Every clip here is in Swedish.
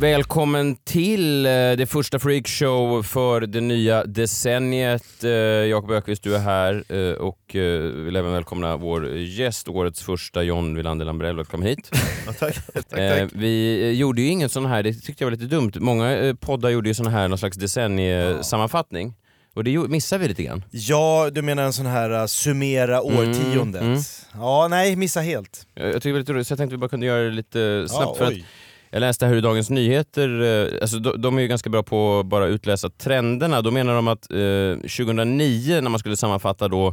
Välkommen till eh, det första freakshow för det nya decenniet. Eh, Jakob Ökvist, du är här eh, och vill även välkomna vår gäst, årets första John Wilander Lambrell. Välkommen hit. Ja, tack. tack, tack. vi gjorde ju ingen sån här, det tyckte jag var lite dumt. Många poddar gjorde ju sån här, någon slags decenniesammanfattning. Och det missade vi lite grann. Ja, du menar en sån här uh, summera årtiondet? mm. Ja, nej, missa helt. Eh, Jag tycker det var lite roligt, så jag tänkte vi bara kunde göra det lite snabbt. Ja, för att oj. Jag läste här hur Dagens Nyheter, eh, alltså de, de är ju ganska bra på att bara utläsa trenderna. Då menar de att eh, 2009 när man skulle sammanfatta då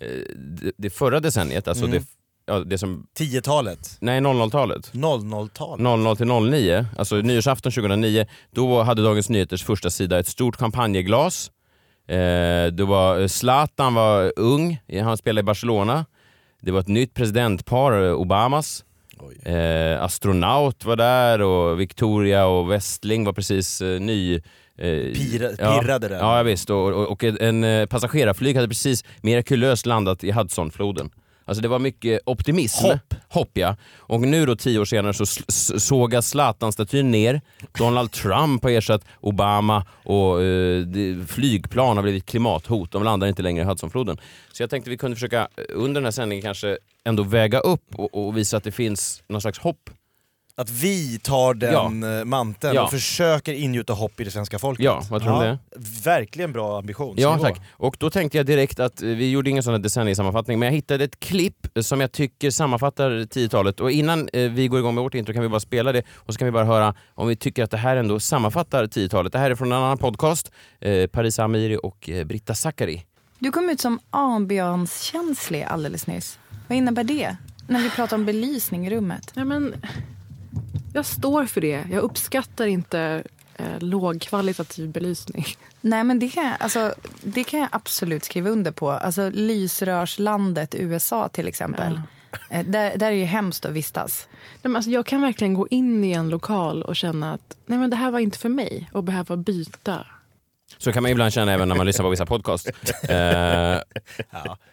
eh, det, det förra decenniet, alltså Mm. det, ja, det som, 10-talet, nej 00-talet. 00-talet. 00 till 09, alltså nyårsafton 2009, då hade Dagens Nyheters första sida ett stort champagneglas. Eh, det var, Zlatan var ung, han spelade i Barcelona. Det var ett nytt presidentpar, eh, Obamas. Eh, astronaut var där och Victoria och Westling var precis eh, ny. Eh, Pira, ja. pirrade där. Ja, ja visst. Och, och, och en eh, passagerarflyg hade precis mirakulöst landat i Hudsonfloden. Alltså det var mycket optimism. Hopp. Hopp ja. Och nu då tio år senare så s- s- sågas Zlatan-statyn ner. Donald Trump har ersatt Obama och eh, flygplan har blivit klimathot. De landar inte längre i Hudsonfloden. Så jag tänkte vi kunde försöka eh, under den här sändningen kanske ändå väga upp och, och visa att det finns någon slags hopp. Att vi tar den ja. manteln Ja. och försöker ingjuta hopp i det svenska folket. Ja, vad tror du om det? Verkligen bra ambition. Ja, tack. Och då tänkte jag direkt att eh, vi gjorde ingen sån här decenniesammanfattning, men jag hittade ett klipp som jag tycker sammanfattar 10-talet. Och innan eh, vi går igång med vårt intro kan vi bara spela det och så kan vi bara höra om vi tycker att det här ändå sammanfattar 10-talet. Det här är från en annan podcast, eh, Parisa Amiri och eh, Britta Zackari. Du kom ut som ambianskänslig alldeles nyss. Vad innebär det? När vi pratar om belysning i rummet. Ja, men, jag står för det. Jag uppskattar inte eh, lågkvalitativ belysning. Nej men det kan, jag, alltså, det kan jag absolut skriva under på. Alltså lysrörslandet USA till exempel. Eh, Där, där är det hemskt att vistas. Nej, men alltså, jag kan verkligen gå in i en lokal och känna att nej, men det här var inte för mig och behöva byta. Så kan man ibland känna även när man lyssnar på vissa podcast. Eh,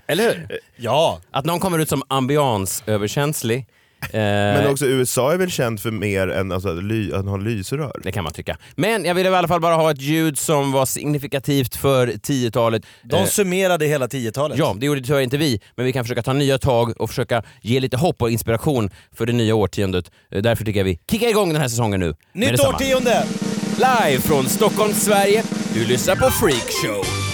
Eller hur? Ja, Att någon kommer ut som ambiansöverkänslig. Eh, Men också USA är väl känt för mer än alltså, ly, att ha lysrör? Det kan man tycka. Men jag ville i alla fall bara ha ett ljud som var signifikativt för 10-talet. de Eh, summerade hela 10-talet. Ja, det gjorde tyvärr inte vi, men vi kan försöka ta nya tag och försöka ge lite hopp och inspiration för det nya årtiondet. Eh, Därför tycker jag vi kickar igång den här säsongen nu. Nytt årtionde! Live från Stockholm, Sverige. Du lyssnar på Freakshow.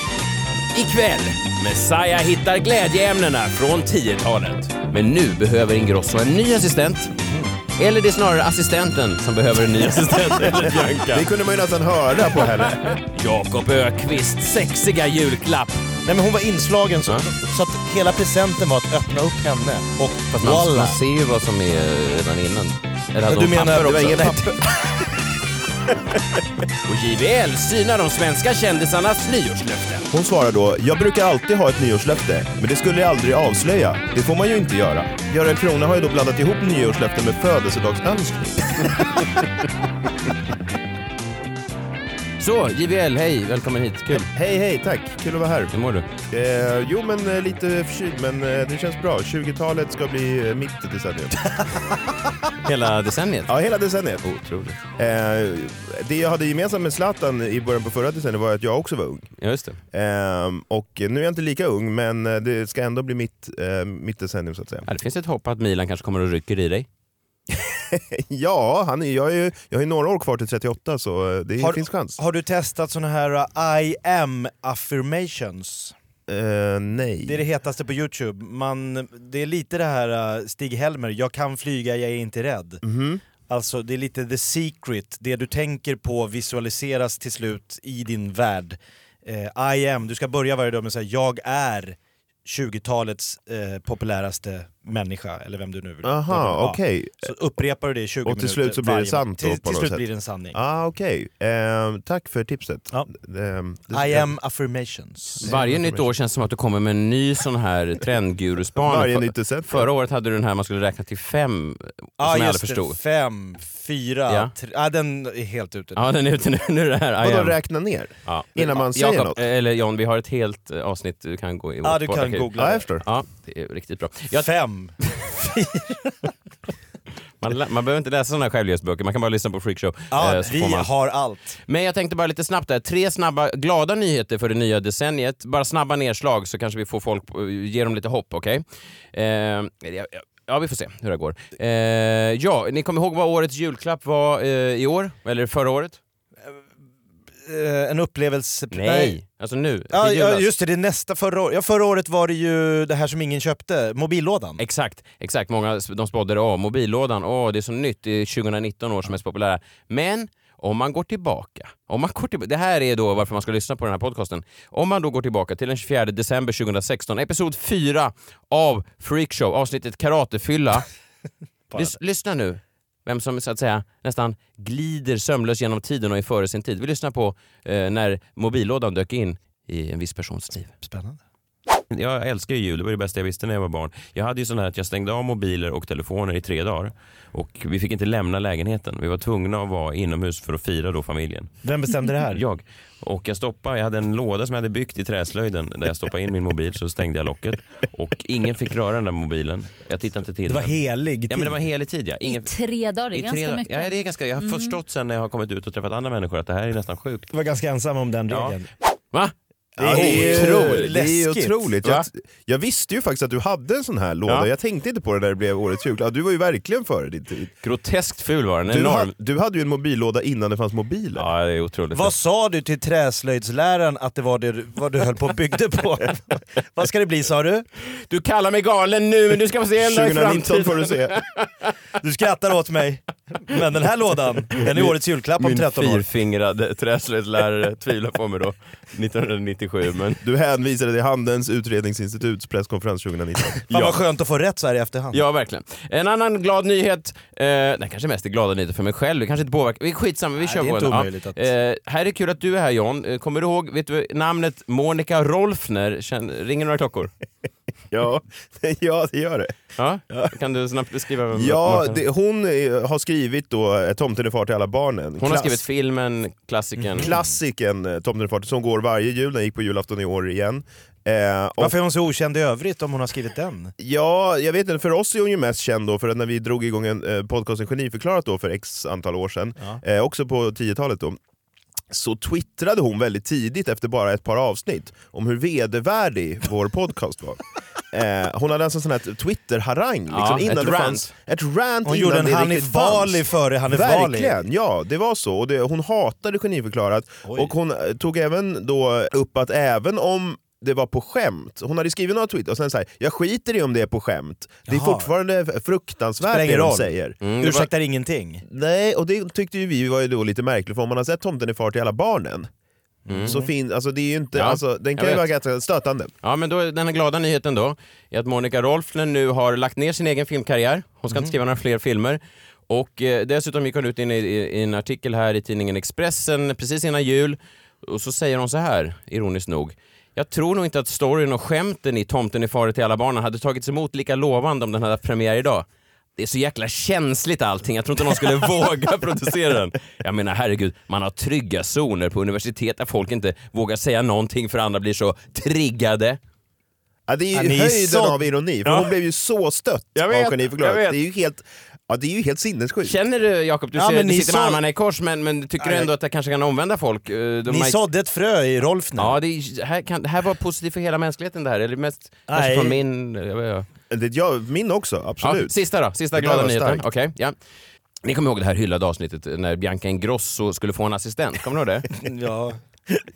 Ikväll, Messiah hittar glädjeämnena från 10-talet. Men nu behöver Ingrosso en ny assistent. Eller det är snarare assistenten som behöver en ny assistent, Bianca. Det kunde man ju nästan höra på henne. Jakob Ökvists sexiga julklapp. Nej men hon var inslagen så, Ja. så att hela presenten var att öppna upp henne och Fast man, man ser ju vad som är redan innan. Eller hade hon du menar- papper också? Och JVL synar de svenska kändisarnas nyårslöften. Hon svarar då, jag brukar alltid ha ett nyårslöfte, men det skulle jag aldrig avslöja. Det får man ju inte göra. Görel Krona har ju då blandat ihop nyårslöften med födelsedagsönskning. Så, JVL, hej, välkommen hit. Kul. Hej hej, tack. Kul att vara här. Hur mår du? Eh, jo men eh, lite förkyld, men eh, det känns bra. 20-talet ska bli eh, mitt decennium. Hela decenniet? Ja, hela decenniet. Otroligt. Eh, det jag hade gemensamt med Zlatan i början på förra decenniet var att jag också var ung. Ja, just det. Ehm, och nu är jag inte lika ung, men eh, det ska ändå bli mitt, eh, mitt decennium så att säga. Ja, det finns ett hopp att Milan kanske kommer och rycker i dig. Ja, han är, jag, är, jag har några år kvar till 38 så eh, det Har- finns chans. Har du testat såna här uh, I am affirmations? Eh, nej. Det är det hetaste på youtube. Man, det är lite det här uh, Stig-Helmer, jag kan flyga, jag är inte rädd. Mhm. Alltså det är lite the secret, det du tänker på visualiseras till slut i din värld. Eh, I am, du ska börja varje dag med att säga jag är 20-talets eh, populäraste människa, eller vem du nu vill. Aha, Ja. okej. Så upprepar du det i 20 Och till minuter. slut så blir det sant Till, till slut sätt. blir det en sanning. Ah, Okej, Ehm, tack för tipset. Ja. Det- I am affirmations. Varje nytt år känns som att du kommer med en ny sån här trendguruspaning. Varje nytt. Förra året hade du den här man skulle räkna till fem, Ja som jag aldrig förstod. det, fem, fyra, Ja. tre, ja, den är helt ute. Ja, den är ute nu. Nu är det här Vadå räkna ner? Ja. Innan man säger Jakob, något? Eller John, vi har ett helt eh, avsnitt du kan gå i vårt ja du kan googla jag förstår. Ja, det är riktigt bra. Jag, Fem. man, lä- man behöver inte läsa sådana här självhjälpsböcker, man kan bara lyssna på Freakshow. Ja, eh, vi man- har allt. Men jag tänkte bara lite snabbt där, tre snabba glada nyheter för det nya decenniet. Bara snabba nedslag så kanske vi får folk, eh, ge dem lite hopp, okej? Eh, ja, ja, ja, vi får se hur det går. Eh, ja, ni kommer ihåg vad årets julklapp var eh, i år? Eller förra året? Eh, en upplevelse... Nej, alltså nu. Ja, till ja julas. just det, det är nästa förra året. Ja, förra året var det ju det här som ingen köpte, mobillådan. Exakt, exakt. Många de spådde åh, mobillådan, åh, det är så nytt, det är 2019 år som är så populära. Men om man går tillbaka, om man går tillbaka, det här är då varför man ska lyssna på den här podcasten. Om man då går tillbaka till den 24 december 2016, episod 4 av Freakshow, avsnittet Karatefylla. Lys, lyssna nu, vem som så att säga nästan glider sömlös genom tiden och är före sin tid. Vi lyssnar på eh, när mobillådan dök in i en viss persons liv. Spännande. Jag älskar ju jul, det var det bästa jag visste när jag var barn. Jag hade ju sån här att jag stängde av mobiler och telefoner i tre dagar. Och vi fick inte lämna lägenheten. Vi var tvungna att vara inomhus för att fira då familjen. Vem bestämde det här? Jag. Och jag stoppade, jag hade en låda som jag hade byggt i träslöjden där jag stoppade in min mobil så stängde jag locket. Och ingen fick röra den där mobilen. Jag tittade inte till Det var den. helig tid. Ja men det var helig tid ja. I Ingen... tre dagar, det är i ganska tre- mycket. Ja, det är ganska, jag har Mm. förstått sen när jag har kommit ut och träffat andra människor att det här är nästan sjukt. Du var ganska ensam om den Ja. regeln. Va? Det är Ja, det är otroligt Det är läskigt. otroligt. Jag, jag visste ju faktiskt att du hade en sån här låda, Ja. jag tänkte inte på det när det blev årets julklapp. Du var ju verkligen före din tid. Groteskt ful var den, Du, enorm. ha, du hade ju en mobillåda innan det fanns mobiler. Ja, det är otroligt. Vad sa du till träslöjdsläraren att det var det du- vad du höll på och byggde på? vad ska det bli sa du? Du kallar mig galen nu, men du ska få se en dag i 2019 framtiden. får du se. Du skrattar åt mig. Men den här lådan, den är årets julklapp om Min 13 år. fyrfingrade träslöjdslärare tvivlar på mig då, 1997. Men Du hänvisade till Handelns utredningsinstituts presskonferens 2019. Fan vad skönt att få rätt så här i efterhand. Ja, verkligen. En annan glad nyhet, eh, den kanske mest är glada nyheter för mig själv, det kanske inte påverkar, vi skitsamma, vi Nej, kör det är inte omöjligt att- Eh, här är kul att du är här John, Eh, kommer du ihåg, vet du namnet Monica Rolfner, Känn, ringer några klockor? Ja, ja det gör det. Ja? Kan du snabbt beskriva vem Ja, det, hon eh, har skrivit då eh, Tomten är far till alla barnen. Hon har Klass- skrivit filmen, klassikern. Klassiken eh, Tomten är far till som går varje jul, den gick på julafton i år igen. Eh, och, Varför är hon så okänd i övrigt om hon har skrivit den? Ja, jag vet inte, för oss är hon ju mest känd då för att när vi drog igång en eh, podcasten Geniförklarat då för x antal år sedan, eh, också på 10-talet då, så twittrade hon väldigt tidigt efter bara ett par avsnitt om hur vedervärdig vår podcast var. Eh, hon hade alltså en sån här Twitter-harang liksom, Ja, innan ett det rant. fanns ett rant Hon gjorde en Hanif. Bali före Hanif Bali. Verkligen, ja det var så. Och det, hon hatade Geniförklarat Oj. och hon eh, tog även då upp att även om det var på skämt, hon hade skrivit några tweets och sen såhär, jag skiter i om det är på skämt. Det är Jaha. fortfarande fruktansvärt Spelar ingen det de roll. säger. Mm, det var- Ursäktar ingenting. Nej, och det tyckte ju vi var ju då lite märkligt, för om man har sett Tomten är far till alla barnen, så fin, alltså det är ju inte, Ja, alltså, den kan jag ju vara vet. ganska stötande. Ja, men då, är den här glada nyheten då är att Monica Rolfner nu har lagt ner sin egen filmkarriär. Hon ska inte skriva några fler filmer. Och eh, dessutom gick hon ut i, i, i en artikel här i tidningen Expressen precis innan jul. Och så säger hon så här, ironiskt nog. Jag tror nog inte att storyn och skämten i Tomten är far till alla barnen hade tagits emot lika lovande om den hade haft premiär idag. Det är så jäkla känsligt allting, jag tror inte någon skulle våga producera den. Jag menar herregud, man har trygga zoner på universitet där folk inte vågar säga någonting för andra blir så triggade. Ja, det är ju Ja, höjden så- av ironi, för Ja. hon blev ju så stött Jag vet, av Geniförklarat. vet. Det är ju helt, ja, det är ju helt sinnessjukt. Känner du Jakob, du, Ja, ser, men du ni sitter med armarna i kors men, men tycker du Nej, ändå att det kanske kan omvända folk? Eh, De Ni har- sådde ett frö i Rolf nu. Ja, det, är, här kan, det här var positivt för hela mänskligheten det här, eller mest kanske Nej. från min... Jag vet, inte. Det, ja, min också, ja, absolut. sista då, sista Det glada var nyheten. starkt. Okej, ja. Ni kommer ihåg det här hyllade avsnittet när Bianca Ingrosso skulle få en assistent? Kommer ni ihåg det? Ja.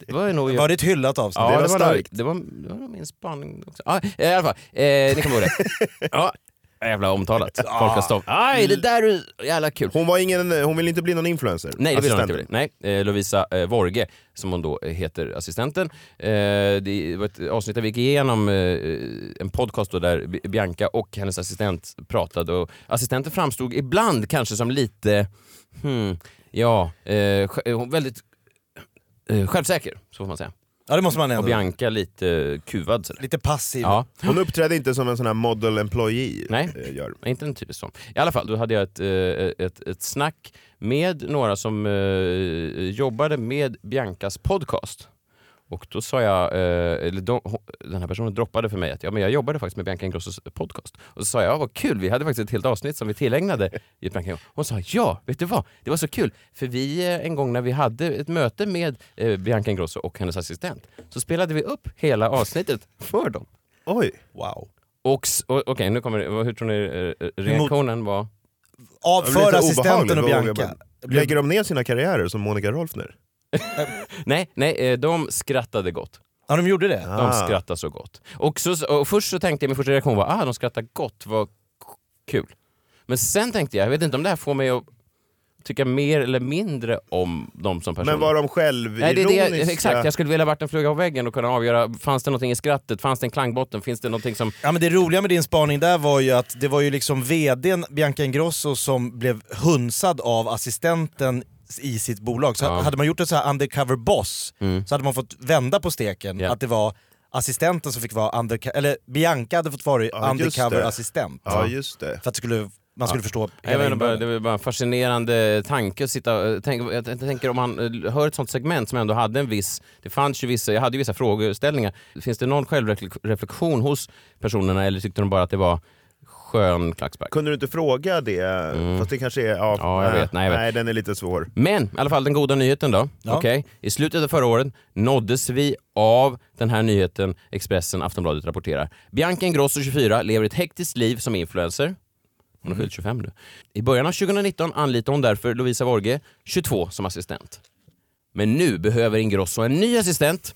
Det var nog... Var det ett hyllat avsnitt? Ja, Det var det var, nog, starkt. det, var, det var nog min spaning också. Ja, i alla fall, eh, ni kommer ihåg det. Ja, jävla omtalat. Folk har stått. Aj, det där är jävla kul. Hon, var ingen, hon vill inte bli någon influencer? Nej, det vill hon inte bli. Nej, eh, Lovisa eh, Vorge, som hon då eh, heter, assistenten. Eh, det var ett avsnitt där vi gick igenom eh, en podcast då där Bianca och hennes assistent pratade. Och assistenten framstod ibland kanske som lite, hmm, ja, eh, hon väldigt eh, självsäker, så får man säga. Ja det måste man Och ändå. Bianca lite kuvad. Sådär. Lite passiv. Ja. Hon uppträdde inte som en sån här model employee Nej. eh, gör. Nej, Inte en typisk sån. I alla fall, då hade jag ett, eh, ett, ett snack med några som eh, jobbade med Biancas podcast. Och då sa jag, eh, eller de, den här personen droppade för mig att ja, men jag jobbade faktiskt med Bianca Ingrossos podcast. Och så sa jag, ja, vad kul, vi hade faktiskt ett helt avsnitt som vi tillägnade just Bianca Ingrosso. Hon sa, ja, vet du vad, det var så kul. För vi, eh, en gång när vi hade ett möte med eh, Bianca Ingrosso och hennes assistent, så spelade vi upp hela avsnittet för dem. Oj! Wow. Och, okej, nu kommer det, hur tror ni eh, reaktionen var? Av, för assistenten och. Bianca. Lägger de ner sina karriärer som Monica Rolfner? Nej, nej, eh, de skrattade gott. Ja de gjorde det? De Ah. skrattade så gott. Och, så, och först så tänkte jag, min första reaktion var ah, de skrattar gott, vad kul. Men sen tänkte jag, jag vet inte om det här får mig att tycka mer eller mindre om dem som personer. Men var de Nej, självironiska? det är det, exakt, jag skulle vilja varit en fluga på väggen och kunna avgöra, fanns det någonting i skrattet, fanns det en klangbotten, finns det någonting som... Ja men det roliga med din spaning där var ju att det var ju liksom vdn Bianca Ingrosso som blev hunsad av assistenten i sitt bolag. Så Ja. hade man gjort ett så här undercover boss Mm. så hade man fått vända på steken. Ja. Att det var assistenten som fick vara undercover, eller Bianca hade fått vara Ja, undercover det. assistent. Ja just det. För att det skulle, man skulle förstå Jag menar bara, det var bara en fascinerande tanke att sitta... Tänk, jag jag tänker om man eh, hör ett sånt segment som ändå hade en viss... Det fanns ju vissa, jag hade ju vissa frågeställningar. Finns det någon självreflektion hos personerna eller tyckte de bara att det var skön klackspark? Kunde du inte fråga det? Fast det kanske är... Ja, Mm. Ja, jag vet. Nej, jag vet. nej, den är lite svår. Men i alla fall den goda nyheten då. Ja. Okej, I slutet av förra året nåddes vi av den här nyheten Expressen Aftonbladet rapporterar. Bianca Ingrosso, 24, lever ett hektiskt liv som influencer. Hon har fyllt 25 nu. I början av 2019 anlitar hon därför Lovisa Vorge, 22, som assistent. Men nu behöver Ingrosso en ny assistent.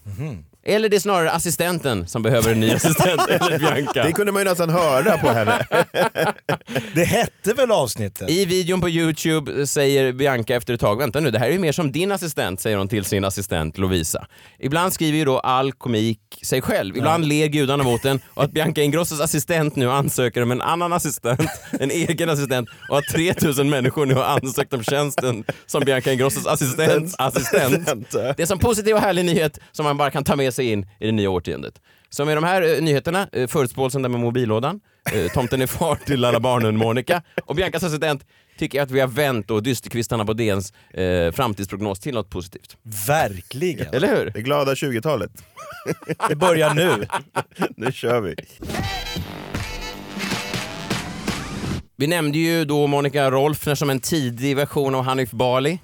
Eller det är snarare assistenten som behöver en ny assistent, eller Bianca. Det kunde man ju nästan höra på henne. Det hette väl avsnittet? I videon på Youtube säger Bianca efter ett tag, vänta nu, det här är ju mer som din assistent, säger hon till sin assistent Lovisa. Ibland skriver ju då all komik sig själv, ibland ler gudarna mot en och att Bianca Ingrossos assistent nu ansöker om en annan assistent, en egen assistent och att 3000 människor nu har ansökt om tjänsten som Bianca Ingrossos assistent. assistent. Det är en sån positiv och härlig nyhet som man bara kan ta med sig in i det nya årtiondet. Så med de här eh, nyheterna, eh, förutspåelsen där med mobillådan, eh, tomten är far till alla barnen Monica och Biancas assistent tycker jag att vi har vänt och dysterkvistarna på DNs eh, framtidsprognos till något positivt. Verkligen. Eller hur? Det glada 20-talet. Det börjar nu. Nu kör vi. Vi nämnde ju då Monica Rolfner som en tidig version av Hanif Bali.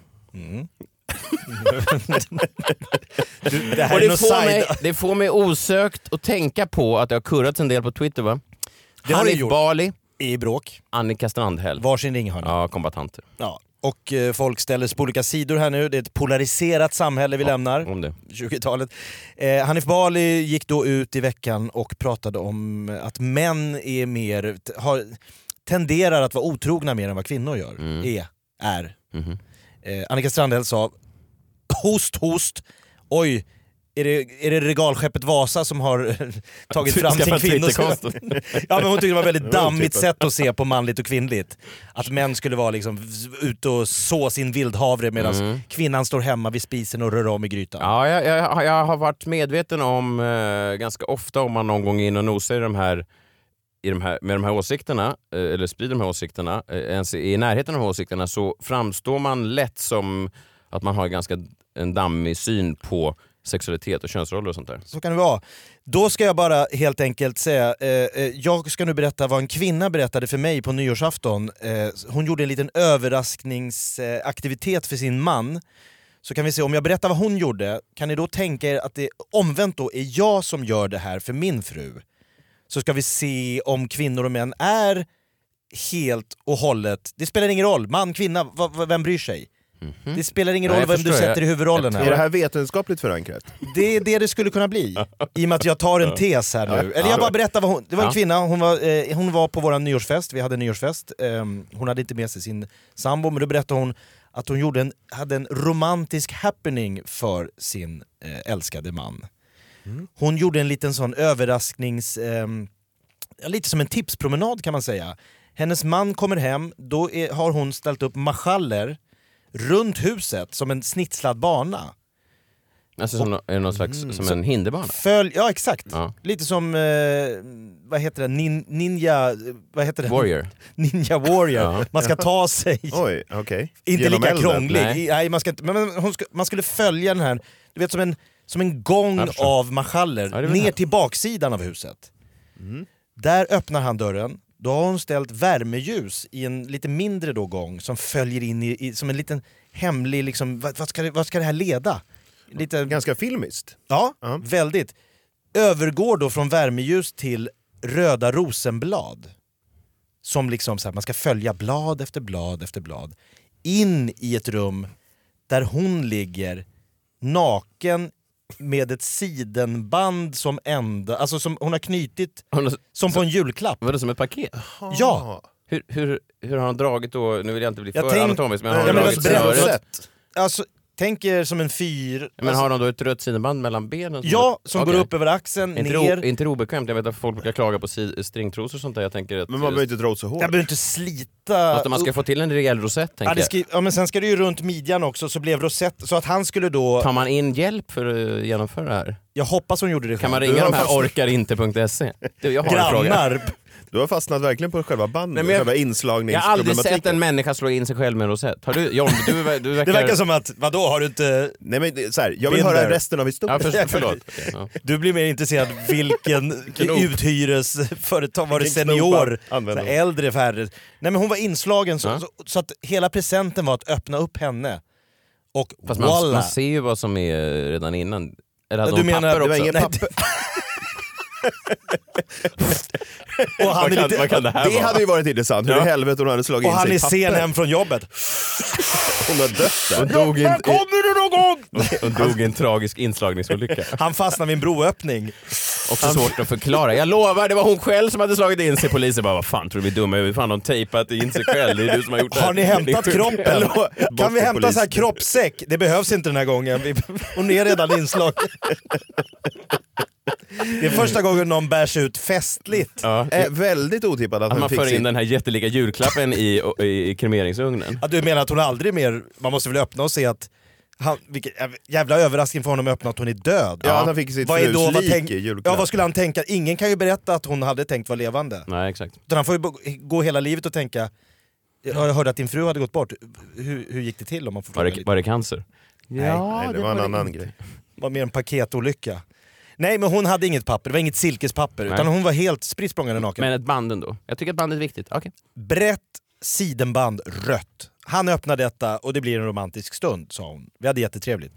Du, det här är det, får mig, det får mig osökt att tänka på att det har kurrats en del på Twitter va? Det har Hanif. Bali, i bråk. Annika Strandhäll. Varsin ringhörna. Ja, kombatanter. Ja. Och eh, folk ställer sig på olika sidor här nu. Det är ett polariserat samhälle vi lämnar. Om det. 20-talet. Eh, Hanif Bali gick då ut i veckan och pratade om att män är mer, har, tenderar att vara otrogna mer än vad kvinnor gör. Mm. Är, är. Mhm. Eh, Annika Strandhäll sa host host, oj är det, är det regalskeppet Vasa som har tagit fram sin? Twitterkonto. ja men hon tyckte det var väldigt Det var dammigt sätt att se på manligt och kvinnligt. Att män skulle vara liksom ute och så sin vildhavre medan Mm. kvinnan står hemma vid spisen och rör om i grytan. Ja, jag, jag, jag har varit medveten om eh, ganska ofta om man någon gång är inne och nosar i de här, i de här, med de här åsikterna, eh, eller sprider de här åsikterna, eh, ens i närheten av de här åsikterna så framstår man lätt som att man har ganska en dammig syn på sexualitet och könsroller och sånt där. Så kan det vara. Då ska jag bara helt enkelt säga, eh, eh, jag ska nu berätta vad en kvinna berättade för mig på nyårsafton. Eh, hon gjorde en liten överraskningsaktivitet för sin man. Så kan vi se, om jag berättar vad hon gjorde, kan ni då tänka er att det omvänt då är jag som gör det här för min fru? Så ska vi se om kvinnor och män är helt och hållet, det spelar ingen roll, man, kvinna, v- v- vem bryr sig? Det spelar ingen roll jag vem du sätter i huvudrollen Är det här. här vetenskapligt förankrat? Det är det det skulle kunna bli. I och med att jag tar en tes här nu. Eller jag bara berättar vad hon... Det var en kvinna, hon var, eh, hon var på vår nyårsfest, vi hade en nyårsfest. Ehm, hon hade inte med sig sin sambo, men då berättade hon att hon gjorde en, hade en romantisk happening för sin eh, älskade man. Hon gjorde en liten sån överrasknings... ja, lite som en tipspromenad kan man säga. Hennes man kommer hem, då är, har hon ställt upp marschaller runt huset som en snitslad bana. Alltså som, är någon slags, som en hinderbana? Följ, ja exakt. Ja. Lite som, eh, vad heter det, Nin, ninja... Vad heter det? Warrior. Ninja warrior. Ja. Man ska ta sig, Oj, okej. inte Genom lika elden? krånglig. Nej. Nej. man, ska inte, men hon ska, man skulle följa den här, du vet som en, som en gång av marschaller Ja, ner till baksidan av huset. Där öppnar han dörren, då har hon ställt värmeljus i en lite mindre då gång som följer in i, i som en liten hemlig, liksom, vad, vad, ska det, vad ska det här leda? Lite, Ganska filmiskt. Ja, Ja. väldigt. Övergår då från värmeljus till röda rosenblad. Som liksom så här, man ska följa blad efter blad efter blad. In i ett rum där hon ligger naken med ett sidenband som enda, alltså som hon har knutit Hon har- som på en julklapp. Var det som ett paket? Ja! Hur, hur, hur har han dragit då, nu vill jag inte bli Jag för tänk- anatomisk, men har Ja, han men dragit alltså, snöret? Alltså, tänk er som en fyr... Men har de då ett rött sidenband mellan benen? Ja, som Okej. går upp över axeln, Inte, ner. o, inte obekvämt? Jag vet att folk brukar klaga på si, stringtrosor och sånt där. Jag tänker att, Men man behöver inte dra åt så hårt. Jag behöver inte slita... att man ska få till en rejäl rosett, Ja, tänker det ska, ja, men sen ska det ju runt midjan också, så blev rosett, så att han skulle då... Tar man in hjälp för att genomföra det här? Jag hoppas hon gjorde det Kan man själv. ringa de här fast- orkarinte.se? Du, Jag har en fråga. Du har fastnat verkligen på själva bandet, Nej, men jag- själva Jag har aldrig inslagningsproblematiken. sett en människa slå in sig själv med en rosett. Har du, John, du, du verkar... Det verkar som att, vadå, har du inte... Nej, men så här, jag vill Binder. höra resten av historien. Ja, för, förlåt. Okej, ja. Du blir mer intresserad vilken uthyresföretag, var det senior, här äldre, färre? Nej men hon var inslagen så, Ja. så, så att hela presenten var att öppna upp henne. Och Fast man, man ser ju vad som är redan innan. Eller hade Du hon menar- papper det Det var också? ingen papper. och han är kan, lite... vad kan det här Det vara? hade ju varit intressant, hur Ja. i helvete hon hade slagit Och in han sig är i papper. sen hem från jobbet. Hon har dött där. Hon dog, i en, Kommer du någon gång? hon dog i en tragisk inslagningsolycka. Han fastnade vid en broöppning. Också svårt att förklara. Jag lovar, det var hon själv som hade slagit in sig. Polisen bara, vad fan tror du vi är dumma huvudet? Fan de tejpat in sig själv, det är du som har gjort det här. Har ni hämtat är kroppen? Kan vi hämta så här kroppssäck? Det behövs inte den här gången. Hon är redan inslagen. Det är första gången någon bärs ut festligt. Ja. Eh, väldigt otippat att, Att han man fick för in sin... den här jättelika julklappen i, i, i kremeringsugnen. Ja, du menar att hon aldrig mer... Man måste väl öppna och se att... Han, vilken jävla överraskning för honom att öppna att hon är död. Ja, han fick sitt Vad är då, vad tänk, i julklapp. ja, vad skulle han tänka? Ingen kan ju berätta att hon hade tänkt vara levande. Nej, exakt. Utan han får ju gå hela livet och tänka, "Ja, jag hörde att din fru hade gått bort, hur, hur gick det till om man får Var det, var det cancer? Nej, det var en annan grej. var mer en paketolycka. Nej men hon hade inget papper, det var inget silkespapper, Nej. utan hon var helt spritt språngande naken. Men ett band ändå. Jag tycker att bandet är viktigt. Okej. Brett sidenband, rött. Han öppnar detta och det blir en romantisk stund, sa hon. Vi hade jättetrevligt.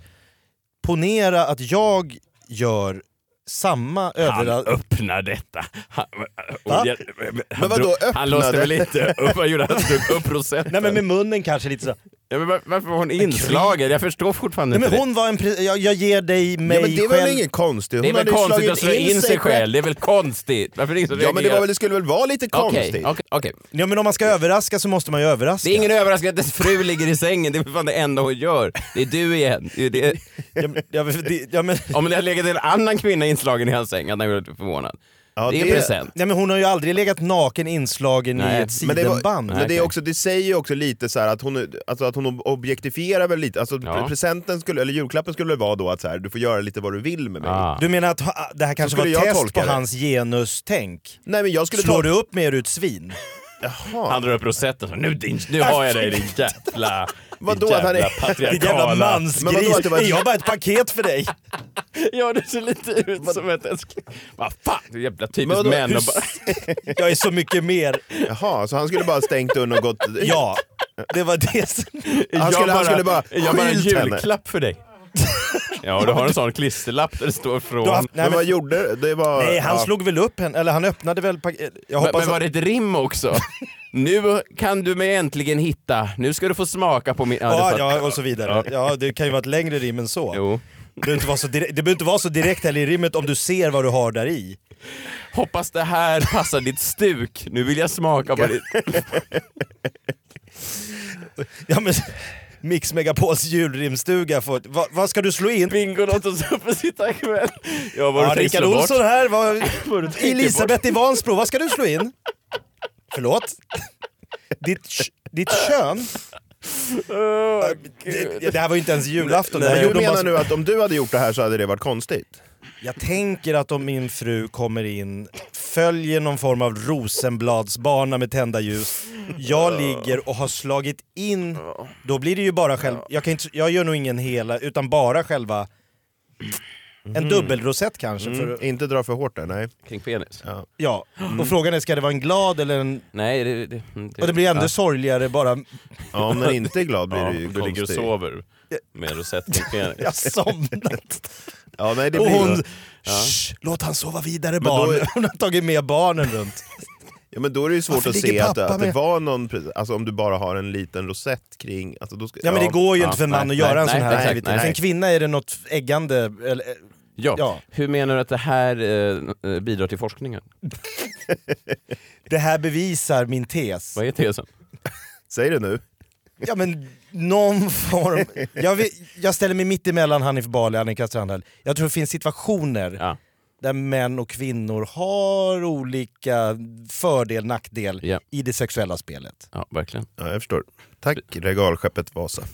Ponera att jag gör samma Han överraskning... öppnar detta. Han, Va? han, Men vadå, drog- Han öppnade? låste väl inte upp, vad gjorde han? Drog upp rosetten? Nej men med munnen kanske lite så. Ja, men var- varför var hon inslagen? Jag förstår fortfarande Nej, men inte hon var en... Jag, jag ger dig mig Ja, men det var väl själv. inget konstigt? det. Det är Hon väl hade ju konstigt slagit att slå in sig själv? Det är väl konstigt? Varför är det ingen som Ja men det, reagerar? var väl, det skulle väl vara lite konstigt? Okej, okej, okej. Ja men om man ska överraska så måste man ju överraska. Det är ingen överraskning att dess fru ligger i sängen, det är fan det enda hon gör. Det är du igen. Det är det. Ja, men- ja, men ja, men, Om det hade legat en annan kvinna inslagen i hans säng hade han varit förvånad. Ja, det är en present. ja, men hon har ju aldrig legat naken inslagen Nej, i ett Men det, var, sidenband. men det, är okej. också, det säger ju också lite så här att hon, alltså att hon objektifierar väl lite, alltså Ja. presenten skulle, eller julklappen skulle vara då att så här, du får göra lite vad du vill med mig. Ah. Du menar att ha- det här kanske var skulle jag test tolka på det. hans genustänk? Nej men jag skulle Slår du upp mig är du ett svin. Han drar upp rosetten och så, nu, din, nu har jag dig din jävla... Vadå, att han är- Din jävla vadå, mansgris! ett- Är jag bara ett paket för dig? Ja, det ser lite ut som ett älskling. Vad fan, det är jävla typiskt vadå, män. hur Och bara, Jag är så mycket mer. Jaha, så han skulle bara stängt dörren och gått... Ja, det var det som... Han skulle, han skulle bara jag bara en skilt henne. julklapp för dig. Ja, och du har en sån klisterlapp där det står från... Du har haft- nej, Men men, vad gjorde det? var, nej, han ja. slog väl upp henne, eller han öppnade väl paketet. Jag Men, hoppas men var det ett rim också? nu kan du mig äntligen hitta, nu ska du få smaka på min... Ja, det Ja, ja, och så vidare. Ja, det kan ju vara ett längre rim än så. Jo. Det behöver, inte vara så direkt, det behöver inte vara så direkt heller i rimmet om du ser vad du har där i. Hoppas det här passar ditt stuk. Nu vill jag smaka på ditt... Ja, men, Mix Megapols julrimstuga, vad, vad ska du slå in? Bingolotto Supersittarkväll. Ja, vad Ja, du Rickard trisslar bort. Olsson här, vad, Elisabeth i Vansbro, vad ska du slå in? Förlåt? Ditt, ditt kön? Det, det här var ju inte ens julafton. gjorde du menar bara- nu att om du hade gjort det här så hade det varit konstigt? Jag tänker att om min fru kommer in, följer någon form av rosenbladsbana med tända ljus, jag ligger och har slagit in, då blir det ju bara själv, jag, kan inte, jag gör nog ingen hela, utan bara själva en dubbelrosett kanske. För, Mm. Inte dra för hårt där, nej. Kring penis? Ja. ja. Och frågan är, ska det vara en glad eller en... Nej, det... det, det Och det blir ändå ja. sorgligare bara... Ja, om den inte är glad blir Ja, det ju du ligger och konstigt. sover med rosett kring penis. Jag somnat. Ja, nej, det Och blir hon... Shh, låt han sova vidare barn. är- Hon har tagit med barnen runt. Ja, men då är det ju svårt Varför att se att, att det var någon, alltså om du bara har en liten rosett kring... Alltså då ska, Ja men det går ju Ja, inte för en man nej, att göra nej, en sån nej, här exakt, aktivitet. nej, För en kvinna är det något äggande, eller, Ja. Ja. Hur menar du att det här eh, eh, bidrar till forskningen? det här bevisar min tes. Vad är tesen? Säg det nu. Ja men någon form... Jag, vet, jag ställer mig mitt emellan Hanif Bali och Annika Strandhäll. Jag tror det finns situationer Ja. där män och kvinnor har olika fördel, nackdel Ja. i det sexuella spelet. ja, verkligen. Ja, jag förstår. Tack regalskeppet Vasa.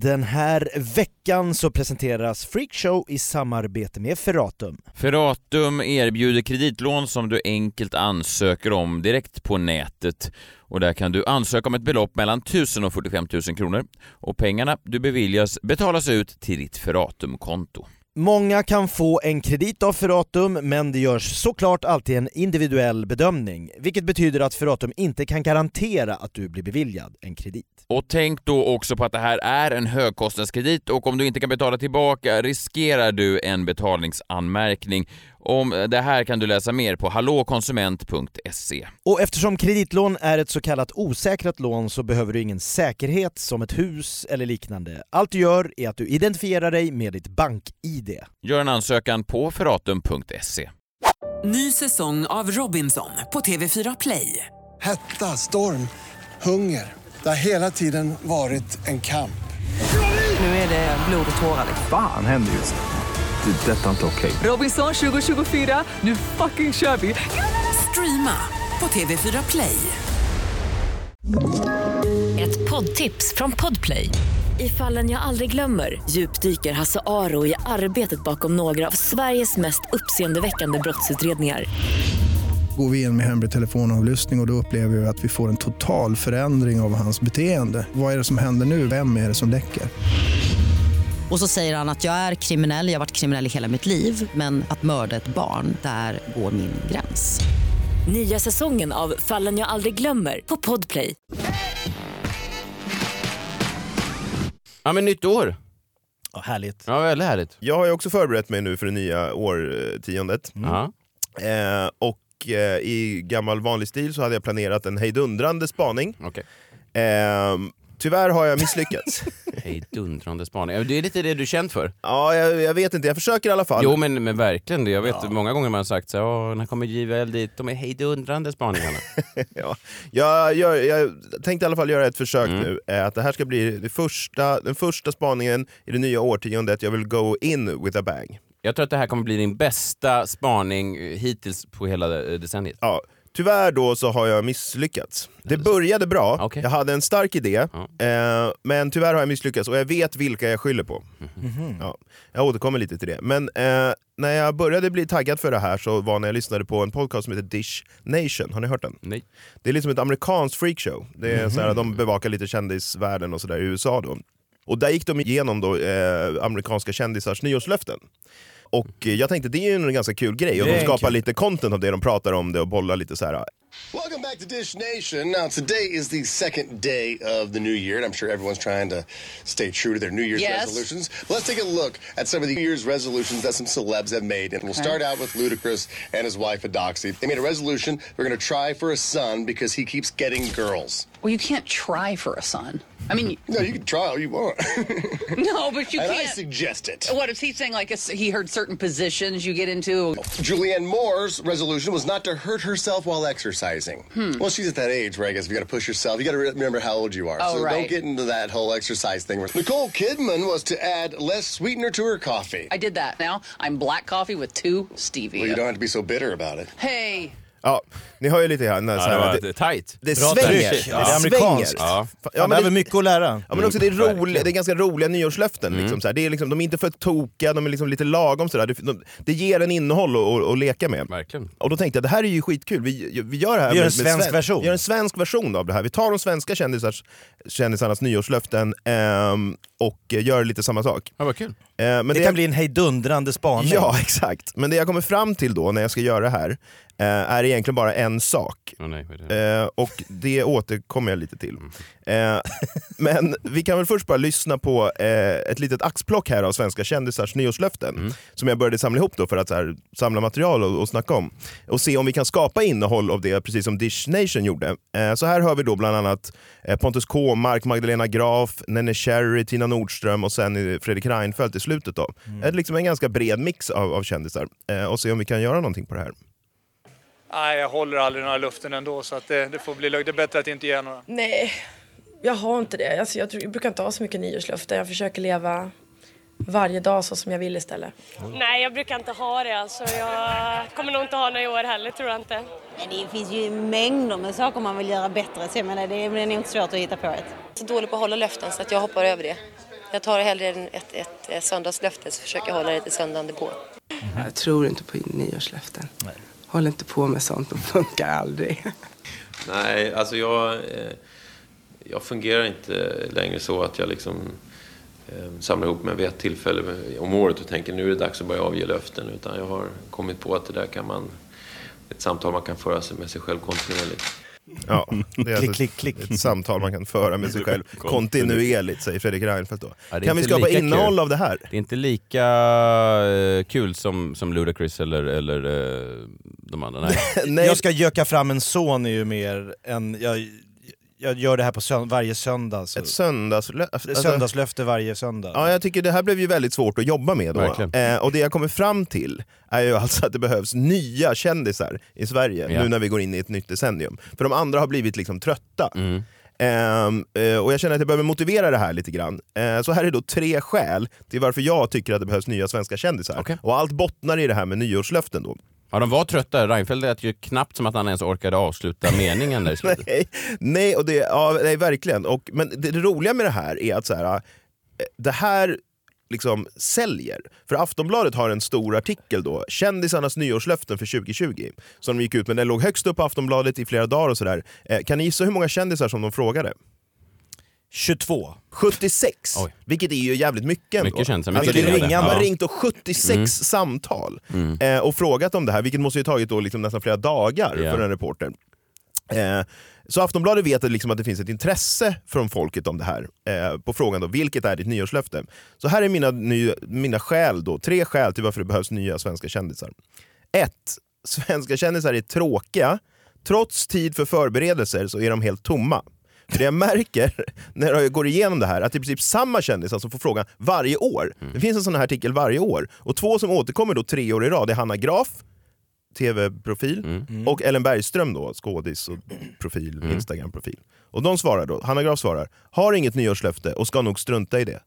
Den här veckan så presenteras Freakshow i samarbete med Ferratum. Ferratum erbjuder kreditlån som du enkelt ansöker om direkt på nätet. Och där kan du ansöka om ett belopp mellan 1000 och 45 000 kronor. Och pengarna du beviljas betalas ut till ditt Ferratum-konto. Många kan få en kredit av Ferratum, men det görs såklart alltid en individuell bedömning, vilket betyder att Ferratum inte kan garantera att du blir beviljad en kredit. Och tänk då också på att det här är en högkostnadskredit och om du inte kan betala tillbaka riskerar du en betalningsanmärkning. Om det här kan du läsa mer på hallåkonsument.se. Och eftersom kreditlån är ett så kallat osäkrat lån så behöver du ingen säkerhet som ett hus eller liknande. Allt du gör är att du identifierar dig med ditt bank-id. Gör en ansökan på ferratum.se. Ny säsong av Robinson på TV4 Play. Hetta, storm, hunger. Det har hela tiden varit en kamp. Nu är det blod och tårar. Fan händer just det. Det är detta inte okej. Robinson 2024, nu fucking kör vi! Streama på TV4 Play. Ett poddtips från Podplay. I fallen jag aldrig glömmer djupdyker Hasse Aro i arbetet bakom några av Sveriges mest uppseendeväckande brottsutredningar. Går vi in med hemlig telefonavlyssning och, och då upplever vi att vi får en total förändring av hans beteende. Vad är det som händer nu? Vem är det som läcker? Och så säger han att jag är kriminell, jag har varit kriminell i hela mitt liv men att mörda ett barn, där går min gräns. Nya säsongen av Fallen jag aldrig glömmer på Podplay. Ja men nytt år! Ja, härligt. Ja, väldigt härligt. Jag har ju också förberett mig nu för det nya årtiondet. Ja. Eh, och eh, i gammal vanlig stil så hade jag planerat en hejdundrande spaning. Okej. Eh, tyvärr har jag misslyckats. Hejdundrande spaning. Det är lite det du är känd för. ja, jag, jag vet inte, jag försöker i alla fall. Jo men, men verkligen, jag vet många gånger man har sagt så här, "Åh, när kommer JVL dit? De är hejdundrande spaningarna. ja. jag, jag, jag tänkte i alla fall göra ett försök Mm. nu, eh, att det här ska bli det första, den första spaningen i det nya årtiondet. Jag vill go in with a bang. Jag tror att det här kommer bli din bästa spaning eh, hittills på hela eh, decenniet. Ja, tyvärr då så har jag misslyckats. Det började bra, Okej. jag hade en stark idé, eh, men tyvärr har jag misslyckats och jag vet vilka jag skyller på. Mhm. Ja, jag återkommer lite till det. Men eh, när jag började bli taggad för det här så var när jag lyssnade på en podcast som heter Dish Nation. Har ni hört den? Nej. Det är liksom ett amerikanskt freakshow. Det är Mhm. så här, de bevakar lite kändisvärlden och sådär i USA då. Och där gick de igenom då, eh, amerikanska kändisars nyårslöften. Och eh, jag tänkte det är ju en ganska kul grej och de skapar kul. lite content av det, de pratar om det och bollar lite så här. Welcome back to Dish Nation. Now, today is the second day of the new year, and I'm sure everyone's trying to stay true to their New Year's Yes. resolutions. But let's take a look at some of the New Year's resolutions that some celebs have made. And we'll start out with Ludacris and his wife, Adoxy. They made a resolution they're going to try for a son because he keeps getting girls. Well, you can't try for a son. I mean, No, you can try all you want. no, but you and can't. I suggest it. What is he saying? Like a, he heard certain positions you get into. Julianne Moore's resolution was not to hurt herself while exercising. Hmm. Well, she's at that age where I guess you got to push yourself, you got to remember how old you are. Oh, so right. don't get into that whole exercise thing. Nicole Kidman was to add less sweetener to her coffee. I did that. Now I'm black coffee with two stevia. Well, you don't have to be so bitter about it. Hey, Ja, ni hör ju lite grann. Ja, så det här, var tight. Det Bra svänger. tryck. Det Ja. Det är amerikanskt. svänger. Ja. Ja, men det, mycket att lära. ja, men också det är, Mm, roliga, det är ganska roliga nyårslöften. Liksom, så här. Det är liksom, de är inte för tokiga, de är liksom lite lagom. Så där. Det, de, det ger en innehåll att- att att leka med. Verkligen. Och då tänkte jag det här är ju skitkul, vi, vi gör det här Vi gör en med svensk sven- version. Vi gör en svensk version av det här. Vi tar de svenska kändisars, kändisarnas nyårslöften ehm, och gör lite samma sak. Ja, vad kul. Eh, men Det kan bli en hejdundrande spaning. Ja, exakt. Men det jag kommer fram till då när jag ska göra det här är egentligen bara en sak. Åh, nej, det? Eh, och det återkommer jag lite till. Eh, men vi kan väl först bara lyssna på eh, ett litet axplock här av svenska kändisars nyårslöften. Som jag började samla ihop då för att här, samla material och, och snacka om. Och se om vi kan skapa innehåll av det, precis som Dish Nation gjorde. Eh, så här hör vi då bland annat eh, Pontus Kåmark, Magdalena Graf, Nene Cherry, Tina Nordström och sen eh, Fredrik Reinfeldt i slutet. Då. Eh, liksom en ganska bred mix av, av kändisar. Eh, och se om vi kan göra någonting på det här. Nej, jag håller aldrig några luften ändå så att det, det får bli lugnt. Det är bättre att inte ge några. Nej, jag har inte det. Alltså, jag, tror, jag brukar inte ha så mycket nyårslöften. Jag försöker leva varje dag så som jag vill istället. Nej, jag brukar inte ha det. Alltså, jag kommer nog inte ha några i år heller, tror jag inte. Men det finns ju mängder med saker man vill göra bättre. Så jag menar, det är det är nog inte svårt att hitta på ett. så dålig på att hålla löften så att jag hoppar över det. Jag tar hellre en- ett, ett, ett söndagslöfte så försöker jag hålla det till söndagen på. Jag tror inte på nyårslöften. Håll inte på med sånt, det funkar aldrig. Nej, alltså jag, eh, jag fungerar inte längre så att jag liksom eh, samlar ihop mig vid ett tillfälle om året och tänker nu är det dags att börja avge löften. Utan jag har kommit på att det där kan man, ett samtal man kan föra sig med sig själv kontinuerligt. Ja, det är Klick, alltså klick, klick. ett samtal man kan föra med sig själv kontinuerligt, säger Fredrik Reinfeldt då. Ja, kan vi skapa innehåll kul. av det här? Det är inte lika eh, kul som, som Ludacris eller, eller eh, de andra. Nej. Jag ska göka fram en son är ju mer än... Jag, jag gör det här på sönd- varje söndag. Så. Ett söndagslöfte? Alltså, Söndagslöfte varje söndag. Ja, jag tycker det här blev ju väldigt svårt att jobba med då. Eh, och det jag kommer fram till är ju alltså att det behövs nya kändisar i Sverige Ja. nu när vi går in i ett nytt decennium. För de andra har blivit liksom trötta. Mm. Ehm, eh, och jag känner att jag behöver motivera det här lite grann. Eh, så här är då tre skäl till varför jag tycker att det behövs nya svenska kändisar. Och allt bottnar i det här med nyårslöften då. Ja, de var trötta. Reinfeldt lät ju knappt som att han ens orkade avsluta meningen där i slutet. nej, nej, och det, ja, nej, verkligen. Och, men det, det roliga med det här är att så här, eh, det här liksom säljer. För Aftonbladet har en stor artikel då, kändisarnas nyårslöften för 2020, som de gick ut med. Den låg högst upp på Aftonbladet i flera dagar och sådär. Eh, kan ni gissa hur många kändisar som de frågade? 22. 76! Vilket är ju jävligt mycket ändå. Mycket kändisar, Alltså, mycket det ringade. ringa, Man har ringt och 76 Mm. samtal Mm. eh, och frågat om det här, vilket måste ju tagit då liksom nästan flera dagar Ja. för en reporter. Eh, så Aftonbladet vet liksom att det finns ett intresse från folket om det här. Eh, på frågan då, vilket är ditt nyårslöfte? Så här är mina, ny, mina skäl då, tre skäl till varför det behövs nya svenska kändisar. Ett, Svenska kändisar är tråkiga. Trots tid för förberedelser så är de helt tomma. För det jag märker när jag går igenom det här, att det är i princip samma kändisar som får frågan varje år. Det finns en sån här artikel varje år. Och två som återkommer då tre år i rad, det är Hanna Graf, tv-profil, och Ellen Bergström, då, skådis och profil, Instagram-profil. Och de svarar då, Hanna Graf svarar, har inget nyårslöfte och ska nog strunta i det.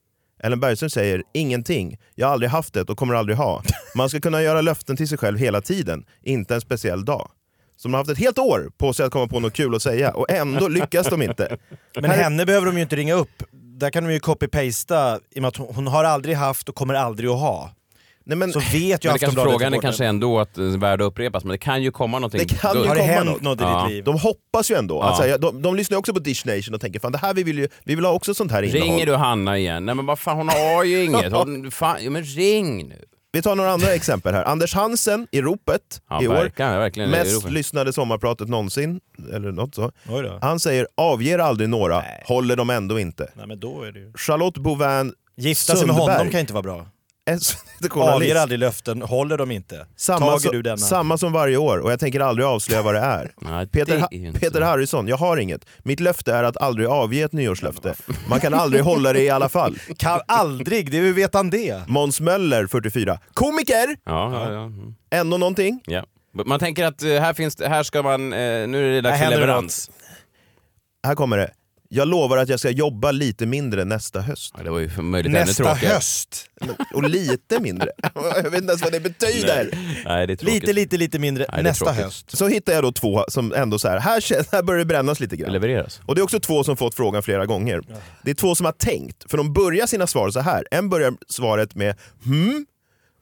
Ellen Bergström säger, ingenting, jag har aldrig haft det och kommer aldrig ha. Man ska kunna göra löften till sig själv hela tiden, inte en speciell dag. Så de har haft ett helt år på sig att komma på något kul att säga och ändå lyckas de inte. Men Här- henne behöver de ju inte ringa upp. Där kan de ju copy-pasta, i och med att hon, har aldrig haft och kommer aldrig att ha. Nej, men, så vet ju Men det frågan är kanske ändå att det är värd att upprepas, men det kan ju komma någonting. Det kan ju Har komma något. Ja. De hoppas ju ändå. Ja. Alltså, de, de lyssnar också på Dish Nation och tänker fan det här vi vill ju, vi vill ha också sånt här innehåll. Ringer du Hanna igen? Nej men vad fan hon har ju inget. Hon, fan, men ring nu. Vi tar några andra exempel här. Anders Hansen i ropet Ja, i år. verkligen, verkligen i Mest ropet. lyssnade sommarpratet någonsin. Eller något så. Han säger avger aldrig några, håller de ändå inte. Nej, men då är det ju... Charlotte Bouvin Gifta sig med honom kan inte vara bra. Avger aldrig löften, håller de inte. Samma, Tager som, du denna? samma som varje år och jag tänker aldrig avslöja vad det är. Peter, det är Peter Harrison, jag har inget. Mitt löfte är att aldrig avge ett nyårslöfte. Man kan aldrig hålla det i alla fall. Kan aldrig, det hur vet han det? Måns Möller, 44. Komiker! Ja, ja, ja. Ändå någonting? ja. Man tänker att eh, här, finns här ska man, eh, nu är det dags för leverans. Här kommer det. Jag lovar att jag ska jobba lite mindre nästa höst. Ja, det var ju möjligt ännu Nästa tråkigare. höst. Och lite mindre. jag vet inte ens vad det betyder. Nej, det är tråkigt. Lite, lite, lite mindre Nej, nästa tråkigt. höst. Så hittar jag då två som ändå så här, här, här börjar det brännas lite grann. levereras. Och det är också två som fått frågan flera gånger. Det är två som har tänkt, för de börjar sina svar så här. En börjar svaret med hmm,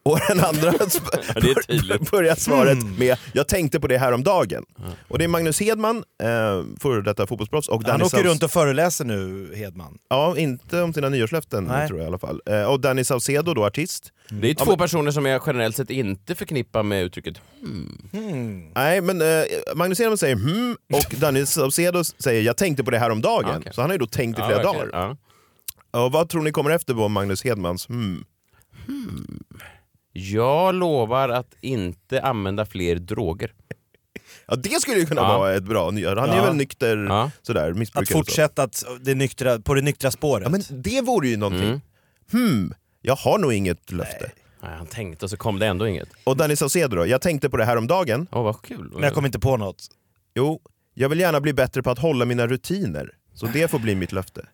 och den andra börjar svaret Hmm. med jag tänkte på det här om dagen. Och det är Magnus Hedman, eh, före detta fotbollsproffs, och Han åker Saus- runt och föreläser nu, Hedman. Ja, inte om sina nyårslöften Nej. tror jag i alla fall. Eh, och Danny Saucedo då, artist. Det är Ja, två men- personer som jag generellt sett inte förknippar med uttrycket hmm. Hmm. Nej, men eh, Magnus Hedman säger hmm och Danny Saucedo säger jag tänkte på det här om dagen. Ja, okej. Så han har ju då tänkt i Ja, flera verkligen. dagar. Ja. Och vad tror ni kommer efter på Magnus Hedmans hmm? Jag lovar att inte använda fler droger. Ja det skulle ju kunna Ja. vara ett bra nyår. Han är Ja. väl nykter Ja. sådär, missbrukare. Att fortsätta att, det nyktra, på det nyktra spåret. Ja, men det vore ju någonting. Mm. Hmm, jag har nog inget löfte. Nej, han tänkte och så kom det ändå inget. Och Danny Saucedo då, jag tänkte på det här om dagen. Åh vad kul. Men jag kom inte på något. Jo, jag vill gärna bli bättre på att hålla mina rutiner. Så det får bli mitt löfte.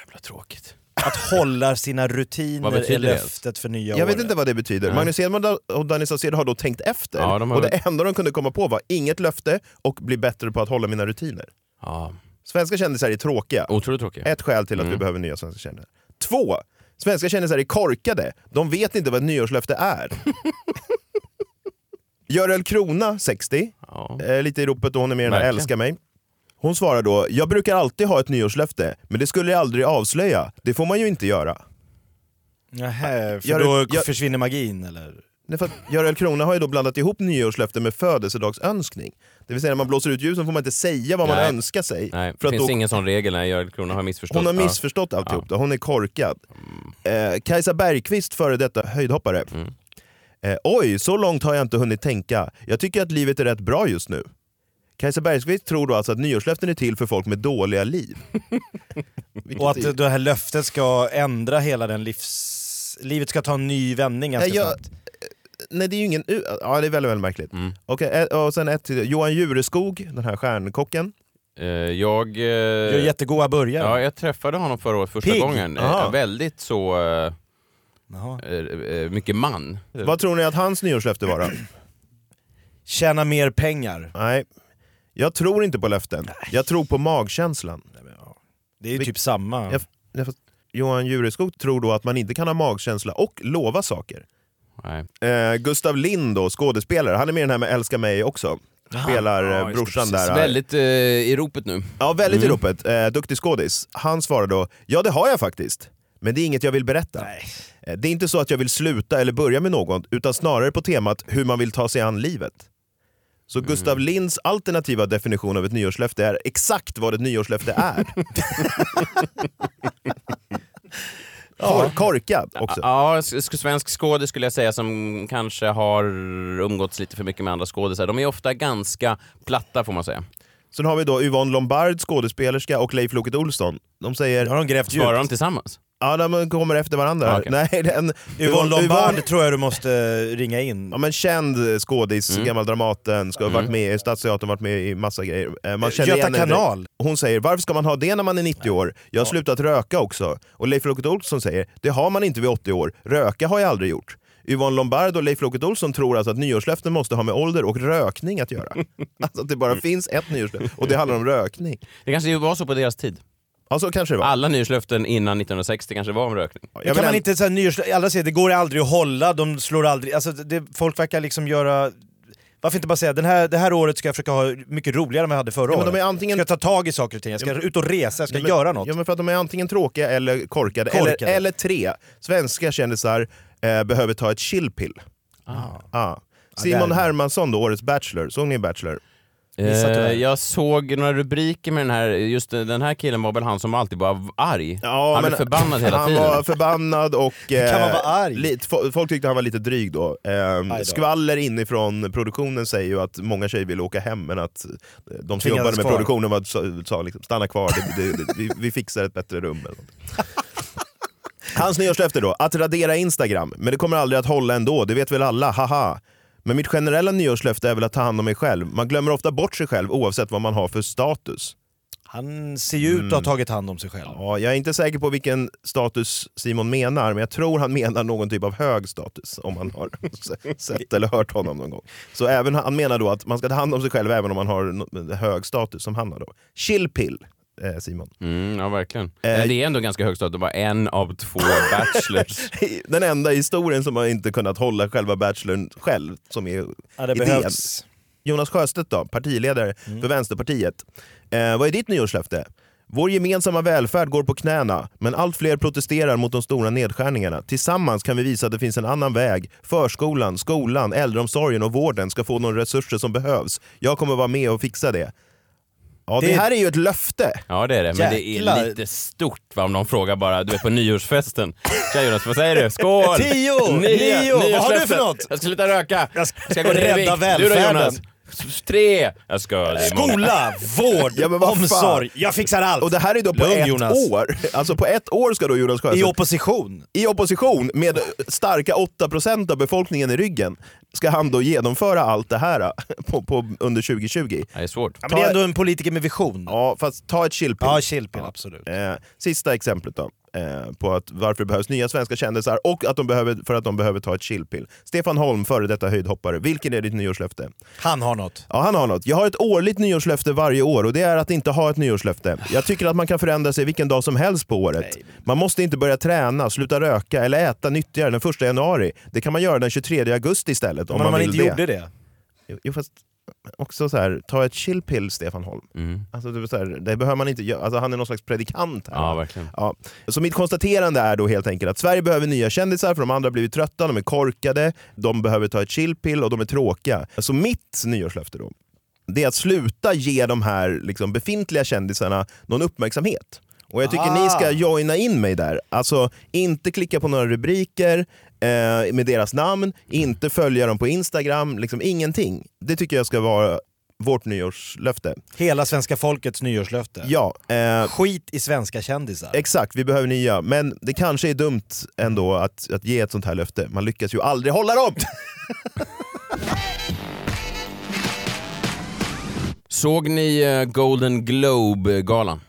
Jävla tråkigt. Att hålla sina Vad rutiner är det? löftet för nya Jag vet året. inte vad det betyder. Nej. Magnus Hedman och Danny Saucedo har då tänkt efter. Ja, de har Och det enda de kunde komma på var inget löfte och bli bättre på att hålla mina rutiner. Ja, Svenska kändisar är tråkiga. otroligt tråkigt. Ett skäl till att vi Mm. behöver nya svenska kändisar. Två, svenska kändisar är korkade. De vet inte vad ett nyårslöfte är. Görel Krona, 60, Ja. eh, lite i ropet och hon är med i den här. Älska mig. Hon svarar då, jag brukar alltid ha ett nyårslöfte, men det skulle jag aldrig avslöja. Det får man ju inte göra. Nähä, för då gör- försvinner magin eller? Nej, för Görel Krona har ju då blandat ihop nyårslöfte med födelsedagsönskning. Det vill säga när man blåser ut ljusen får man inte säga vad man Nej. önskar sig. Nej, det för att finns då, ingen sån regel. Nej, Görel Krona har missförstått. hon har Ja. Mm. missförstått alltihop, då. hon är korkad. Eh, Kajsa Bergqvist, före detta höjdhoppare. Mm. Eh, Oj, så långt har jag inte hunnit tänka. Jag tycker att livet är rätt bra just nu. Kajsa Bergqvist tror då alltså att nyårslöften är till för folk med dåliga liv. Och att det här löftet ska ändra hela den livs... Livet ska ta en ny vändning ganska Nej, jag- snabbt. Nej det är ju ingen... Ja det är väldigt, väldigt märkligt. Mm. Okej, eh, och sen ett till. Johan Jureskog, den här stjärnkocken. Eh, jag... Eh, Gör jättegoda burgare. Ja, jag träffade honom förra året första Pigg. gången. Aha. väldigt så... Eh, mycket man. Vad tror ni att hans nyårslöfte var då? Tjäna mer pengar. Nej, jag tror inte på löften. Jag tror på magkänslan. Det är ju Vi- typ samma. Jag, jag, fast Johan Jureskog tror då att man inte kan ha magkänsla och lova saker. Nej. Eh, Gustav Lind då, skådespelare, han är med i den här med Älska mig också. Spelar Ja, eh, brorsan där. Väldigt eh, i ropet nu. Ja, väldigt i Mm. ropet. Eh, duktig skådis. Han svarar då, ja det har jag faktiskt. Men det är inget jag vill berätta. Eh, Det är inte så att jag vill sluta eller börja med något, utan snarare på temat hur man vill ta sig an livet. Så Mm. Gustav Linds alternativa definition av ett nyårslöfte är exakt vad ett nyårslöfte är. Kor korkad också. Ja, svensk skådis skulle jag säga som kanske har umgåtts lite för mycket med andra skådisar. De är ofta ganska platta får man säga. Sen har vi då Yvonne Lombard, skådespelerska, och Leif Loket Olsson. De säger... Har de grävt djupt? Svarar de tillsammans? Ja, de kommer efter varandra. Ja, okej. Nej, den, Yvonne Lombard tror jag du måste ringa in. Ja, men känd skådis, Mm. gammal Dramaten, ska ha varit med i Stadsteatern, varit med i massa grejer. Eh, Man känner Göta igen henne. kanal. Hon säger, varför ska man ha det när man är 90 år? Jag har slutat röka också. Och Leif Loket Olsson säger, det har man inte vid 80 år. Röka har jag aldrig gjort. Yvonne Lombard och Leif Loket Olsson tror alltså att nyårslöften måste ha med ålder och rökning att göra. alltså att det bara finns ett nyårslöfte, och det handlar om rökning. Det kanske var så på deras tid. Ja, så kanske det var. Alla nyårslöften innan 1960 kanske var om rökning. Jag kan vill man inte, så här, nyårs, alla säger det går aldrig att hålla, de slår aldrig... Alltså, det, folk verkar liksom göra... Varför inte bara säga den här, det här året ska jag försöka ha mycket roligare än vad jag hade förra Ja, men året. de är antingen- Ska jag ta tag i saker och ting, jag ska ut och resa, jag ska Ja, men- göra något. Ja, men för att de är antingen tråkiga eller korkade. Korkade. Eller, eller tre, svenska kändisar eh, behöver ta ett chillpill. Ah. Ja. Simon där. Hermansson då, årets Bachelor. Såg ni Bachelor? Eh, jag såg några rubriker med den här, just den här killen var väl han som alltid var arg? Ja, han men blev förbannad hela han tiden. var förbannad och... Hur kan man vara arg? Lite, fo- folk tyckte han var lite dryg då. Eh, skvaller inifrån produktionen säger ju att många tjejer ville åka hem men att de som jobbade med kvar. produktionen var, sa, sa liksom, stanna kvar, det, det, det, vi, vi fixar ett bättre rum. Eller. Hans nyårslöfte då, att radera Instagram. Men det kommer aldrig att hålla ändå, det vet väl alla, haha. Men mitt generella nyårslöfte är väl att ta hand om mig själv. Man glömmer ofta bort sig själv oavsett vad man har för status. Han ser ju ut att ha tagit hand om sig själv. Ja, jag är inte säker på vilken status Simon menar, men jag tror han menar någon typ av hög status om man har sett eller hört honom någon gång. Så även han menar då att man ska ta hand om sig själv även om man har hög status som han har då. Chillpill, eh, Simon. Mm, ja, verkligen. Men det är ändå ganska högt att vara en av två bachelors. Den enda i historien som har inte kunnat hålla själva bachelorn själv, som är Ja, det idén. behövs. Jonas Sjöstedt då, partiledare för Vänsterpartiet. Eh, vad är ditt nyårslöfte? Vår gemensamma välfärd går på knäna, men allt fler protesterar mot de stora nedskärningarna. Tillsammans kan vi visa att det finns en annan väg. Förskolan, skolan, äldreomsorgen och vården ska få de resurser som behövs. Jag kommer vara med och fixa det. Ja, det, Det- här är ju ett löfte. Ja det är det, men det Jäklar. är lite stort va, om någon frågar bara, du vet på nyårsfesten. Tja Jonas, vad säger du? Skål! Tio! Nio! Vad har du för något? Jag ska sluta röka. Jag ska, gå ner i rädda vikt. Du då välfärden. Jonas? Tre! Jag ska. Skola, vård, Ja, omsorg. Jag fixar allt. Och det här är då på Lugn, ett Jonas. år. Alltså på ett år ska då Jonas Sjöstedt... I opposition. I opposition med starka 8% av befolkningen i ryggen ska han då genomföra allt det här på, på, under 2020. Det är svårt. Ja, men det är ändå en politiker med vision. Ja, fast ta ett chillpill. Ja, chillpill, absolut. Eh, sista exemplet då. Eh, på att varför det behövs nya svenska kändisar och att de behöver, för att de behöver ta ett chillpill. Stefan Holm, före detta höjdhoppare. Vilken är ditt nyårslöfte? Han har något. Ja, han har något. Jag har ett årligt nyårslöfte varje år och det är att inte ha ett nyårslöfte. Jag tycker att man kan förändra sig vilken dag som helst på året. Man måste inte börja träna, sluta röka eller äta nyttigare den 1 januari. Det kan man göra den 23 augusti istället om Men man man inte det. gjorde det? Jo, fast också så här, ta ett chillpill Stefan Holm. Alltså, det, så här, det behöver man inte göra. Alltså, han är någon slags predikant här. Ja, verkligen. Ja. Så mitt konstaterande är då helt enkelt att Sverige behöver nya kändisar för de andra har blivit trötta, de är korkade, de behöver ta ett chillpill och de är tråkiga. Så mitt nyårslöfte då, det är att sluta ge de här liksom, befintliga kändisarna någon uppmärksamhet. Och jag tycker Ah. ni ska joina in mig där. Alltså inte klicka på några rubriker eh, med deras namn, inte följa dem på Instagram, liksom ingenting. Det tycker jag ska vara vårt nyårslöfte. Hela svenska folkets nyårslöfte. Ja, eh, Skit i svenska kändisar. Exakt, vi behöver nya. Men det kanske är dumt ändå att, att ge ett sånt här löfte. Man lyckas ju aldrig hålla dem! Såg ni eh, Golden Globe-galan?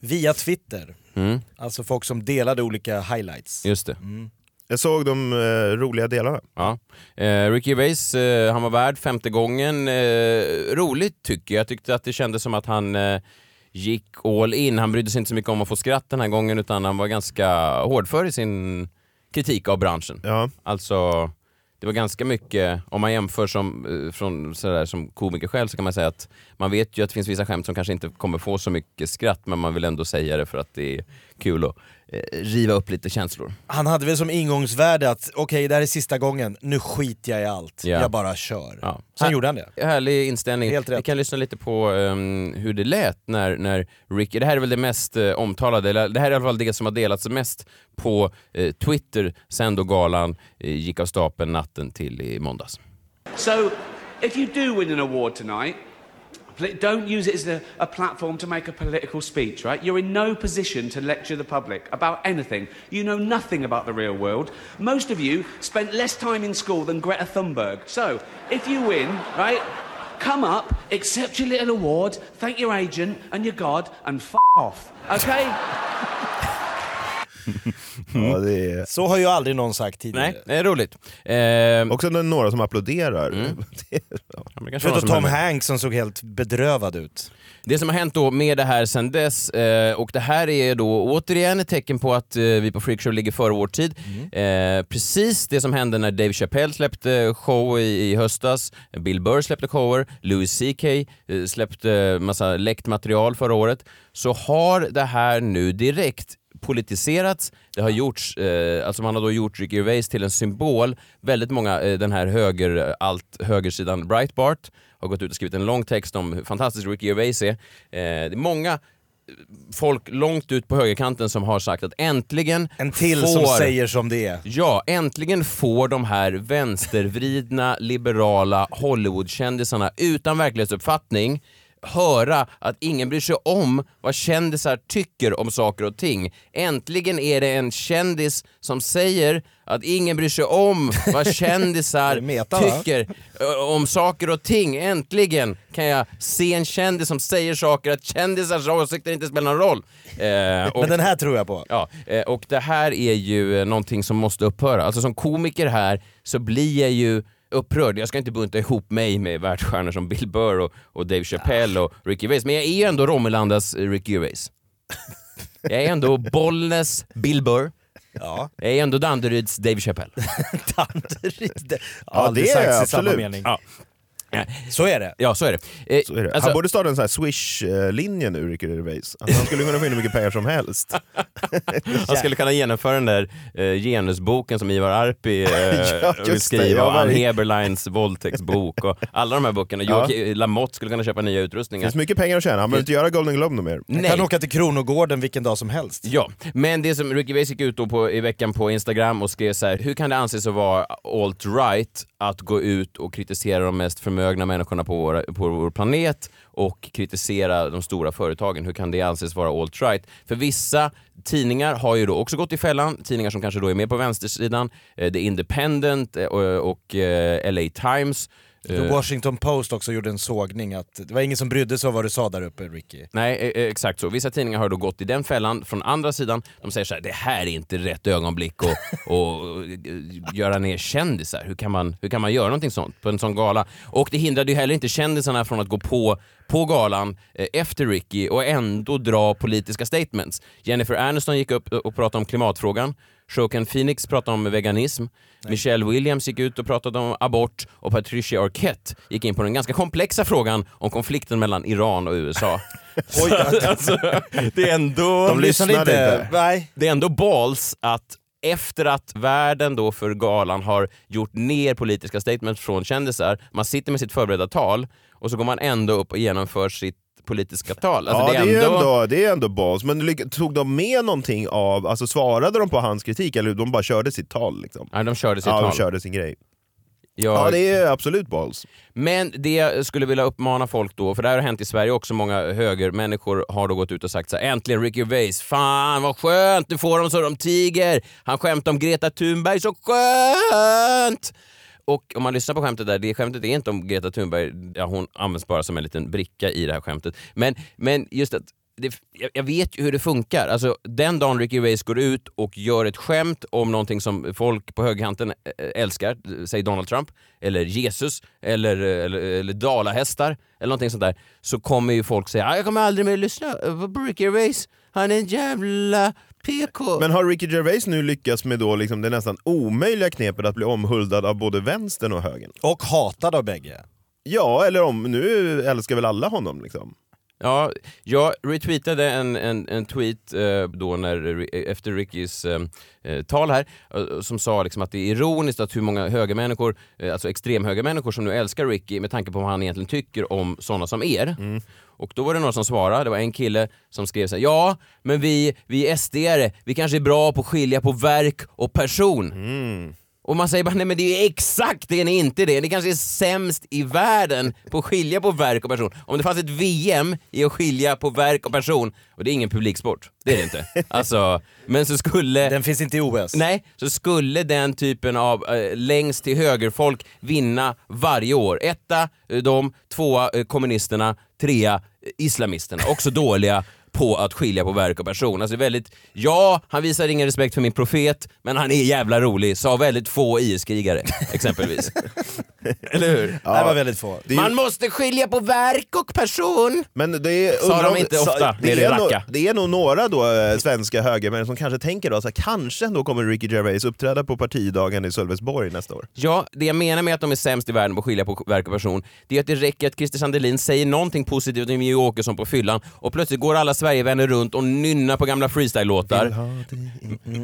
Via Twitter. Mm. Alltså folk som delade olika highlights. Just det. Jag såg de eh, roliga delarna. Ja. Eh, Ricky Gervais, eh, han var värd femte gången. Eh, roligt tycker jag. Jag tyckte att det kändes som att han eh, gick all in. Han brydde sig inte så mycket om att få skratt den här gången utan han var ganska hårdför i sin kritik av branschen. Ja. Alltså, det var ganska mycket, om man jämför som, eh, från, sådär, som komiker själv så kan man säga att man vet ju att det finns vissa skämt som kanske inte kommer få så mycket skratt men man vill ändå säga det för att det är kul att eh, riva upp lite känslor. Han hade väl som ingångsvärde att okej, det här är sista gången, nu skiter jag i allt. Ja. Jag bara kör. Ja. Sen gjorde han det. Härlig inställning. Helt rätt. Vi kan lyssna lite på ehm, hur det lät när, när Ricky, det här är väl det mest eh, omtalade, eller det här är i alla fall det som har delats mest på eh, Twitter sen då galan eh, gick av stapeln natten till i måndags. So, if you do win an award tonight, don't use it as a, a platform to make a political speech, right? You're in no position to lecture the public about anything. You know nothing about the real world. Most of you spent less time in school than Greta Thunberg. So, if you win, right, come up, accept your little award, thank your agent and your God, and f off. Okay? Ja, det är... Så har ju aldrig någon sagt tidigare. Nej, det är roligt. Eh, Också några som applåderar. Mm. Det- ja. Förutom Tom. Hanks som såg helt bedrövad ut. Det som har hänt då med det här sen dess, eh, och det här är då återigen ett tecken på att eh, vi på Freakshow ligger före vår tid. Eh, precis det som hände när Dave Chappelle släppte show i, i höstas, Bill Burr släppte shower, Louis CK eh, släppte massa läckt material förra året, så har det här nu direkt politiserats. Det har gjorts, eh, alltså man har då gjort Ricky Gervais till en symbol. Väldigt många, eh, den här höger, allt högersidan Breitbart har gått ut och skrivit en lång text om hur fantastisk Ricky Gervais är. Eh, det är många folk långt ut på högerkanten som har sagt att äntligen En till får, som säger som det är. Ja, äntligen får de här vänstervridna, liberala Hollywoodkändisarna utan verklighetsuppfattning höra att ingen bryr sig om vad kändisar tycker om saker och ting. Äntligen är det en kändis som säger att ingen bryr sig om vad kändisar meta, tycker ö, om saker och ting. Äntligen kan jag se en kändis som säger saker att kändisars åsikter inte spelar någon roll. Eh, och- Men den här tror jag på. Ja, eh, och det här är ju eh, någonting som måste upphöra. Alltså som komiker här så blir jag ju upprörd. Jag ska inte bunta ihop mig med världsstjärnor som Bill Burr och, och Dave Chappelle och Ricky Gervais, men jag är ändå Romelandas eh, Ricky Gervais. Jag är ändå Bollnäs Bill Burr. Ja. Jag är ändå Danderyds Dave Chappelle. Danderyd. Ja, det är samma absolut. mening. Ja. Så är det. Ja, så är det. Eh, Så är det. alltså- han borde starta en sån här Swish-linje nu, Ricky Gervais. Alltså, han skulle kunna få in hur mycket pengar som helst. Han skulle kunna genomföra den där eh, genusboken som Ivar Arpi eh, Ja, vill det. skriva, Ja, och Ann Heberleins våldtäktsbok och alla de här böckerna. Ja. Lamotte skulle kunna köpa nya Det utrustningar. finns mycket pengar att tjäna, han behöver inte göra Golden Globe mer. Han kan åka till Kronogården vilken dag som helst. Ja, men det som Ricky Gervais gick ut då på, i veckan på Instagram och skrev så här, hur kan det anses att vara alt-right att gå ut och kritisera de mest förmögna människorna på vår, på vår planet och kritisera de stora företagen? Hur kan det anses vara alt-right? För vissa tidningar har ju då också gått i fällan, tidningar som kanske då är mer på vänstersidan, eh, The Independent eh, och, eh, LA Times. The Eh, Washington Post också gjorde en sågning att det var ingen som brydde sig om vad du sa där uppe Ricky. Nej, eh, eh, exakt så. Vissa tidningar har då gått i den fällan. Från andra sidan, de säger så här, det här är inte rätt ögonblick att och, göra ner kändisar. Hur kan, man, hur kan man göra någonting sånt på en sån gala? Och det hindrade ju heller inte kändisarna från att gå på på galan efter Ricky och ändå dra politiska statements. Jennifer Aniston gick upp och pratade om klimatfrågan. Joaquin Phoenix pratade om veganism. Michelle Williams gick ut och pratade om abort och Patricia Arquette gick in på den ganska komplexa frågan om konflikten mellan Iran och USA. Oj, alltså, det är ändå... De lyssnade inte. Nej. Det är ändå balls att efter att världen då för galan har gjort ner politiska statements från kändisar, man sitter med sitt förberedda tal och så går man ändå upp och genomför sitt politiska tal. Alltså, ja, det är, ju ändå, det är ändå balls. Men tog de med någonting av, alltså svarade de på hans kritik eller de bara körde sitt tal? Liksom? Nej, de körde sitt ja, tal. de körde sin grej. Jag- Ja, det är absolut balls. Men det jag skulle vilja uppmana folk då, för det här har hänt i Sverige också, många högermänniskor har då gått ut och sagt så här, äntligen Ricky Gervais, fan vad skönt, nu får de så de tiger. Han skämtar om Greta Thunberg, så skönt! Och om man lyssnar på skämtet där, det skämtet är inte om Greta Thunberg, ja, hon används bara som en liten bricka i det här skämtet. Men, men just att det, jag, jag vet ju hur det funkar. Alltså, den dagen Ricky Gervais går ut och gör ett skämt om någonting som folk på högerkanten eh, älskar, säg Donald Trump, eller Jesus, eller, eh, eller, eh, eller dalahästar, eller någonting sånt där, så kommer ju folk säga ah, jag kommer aldrig mer lyssna på Ricky Gervais, han är en jävla PK. Men har Ricky Gervais nu lyckats med då liksom det nästan omöjliga knepet att bli omhuldad av både vänstern och högern? Och hatad av bägge. Ja, eller om nu älskar väl alla honom liksom. Ja, jag retweetade en, en, en tweet eh, då när, efter Rickys eh, eh, tal här eh, som sa liksom att det är ironiskt att hur många högermänniskor, eh, alltså extremhögermänniskor som nu älskar Ricky med tanke på vad han egentligen tycker om sådana som er. Och då var det någon som svarade, det var en kille som skrev så här, ja men vi, vi är SD-are, vi kanske är bra på att skilja på verk och person. Mm. Och man säger bara, nej men det är ju exakt det ni inte det. Ni kanske är sämst i världen på att skilja på verk och person. Om det fanns ett VM i att skilja på verk och person, och det är ingen publiksport, det är det inte. Alltså, men så skulle... Den finns inte i OS. Nej, så skulle den typen av eh, längst till högerfolk vinna varje år. Etta, eh, de, tvåa, eh, kommunisterna, trea, eh, islamisterna. Också dåliga på att skilja på verk och person. Alltså det är väldigt, ja, han visar ingen respekt för min profet, men han är jävla rolig, sa väldigt få IS-krigare exempelvis. Eller hur? Det var väldigt få. Det är ju- Man måste skilja på verk och person! Men det är, Sa undrar de om- inte sa- ofta det, nere i är nog, Raqqa? det är nog några då, eh, svenska högermän som kanske tänker då, så här, kanske då kommer Ricky Gervais uppträda på partidagen i Sölvesborg nästa år. Ja, det jag menar med att de är sämst i världen på att skilja på verk och person, det är att det räcker att Christer Sandelin säger någonting positivt om Jimmie Åkesson på fyllan och plötsligt går alla Sverigevänner runt och nynnar på gamla freestyle-låtar.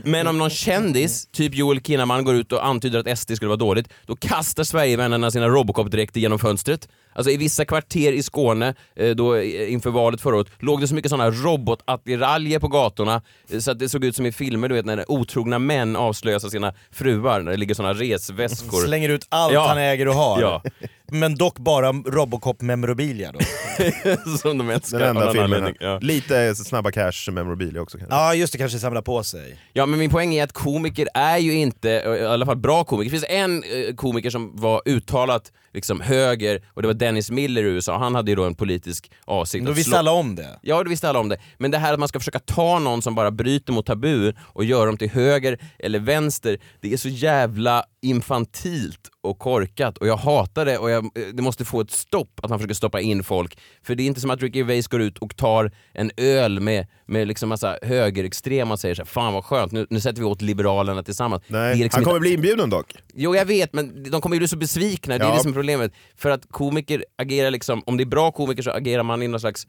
Men om någon kändis, typ Joel Kinnaman, går ut och antyder att SD skulle vara dåligt, då kastar Sverigevännerna sina Robocop-dräkter genom fönstret. Alltså i vissa kvarter i Skåne, eh, då, eh, inför valet förra året, låg det så mycket sådana robotattiraljer på gatorna eh, så att det såg ut som i filmer, du vet när otrogna män avslöjas av sina fruar, när det ligger sådana resväskor. Slänger ut allt Ja. han äger och har. Ja. Men dock bara Robocop-memorabilia då. som de älskar. Den enda filmen. Ja. Lite snabba cash memorabilia också kanske. Ja just det, kanske samla på sig. Ja men min poäng är att komiker är ju inte, i alla fall bra komiker, det finns en eh, komiker som var uttalat liksom höger och det var Dennis Miller i USA, han hade ju då en politisk avsikt Då visste slå- alla om det. Ja, det visste alla om det. Men det här att man ska försöka ta någon som bara bryter mot tabu och göra dem till höger eller vänster, det är så jävla infantilt och korkat och jag hatar det och jag, det måste få ett stopp att man försöker stoppa in folk. För det är inte som att Ricky Gervais går ut och tar en öl med, med liksom massa högerextrema och säger så här, fan vad skönt, nu, nu sätter vi åt Liberalerna tillsammans. Nej, liksom han kommer inte- bli inbjuden dock. Jo jag vet, men de kommer ju bli så besvikna, det är Ja. det som är problemet. För att komiker agerar liksom, om det är bra komiker så agerar man i någon slags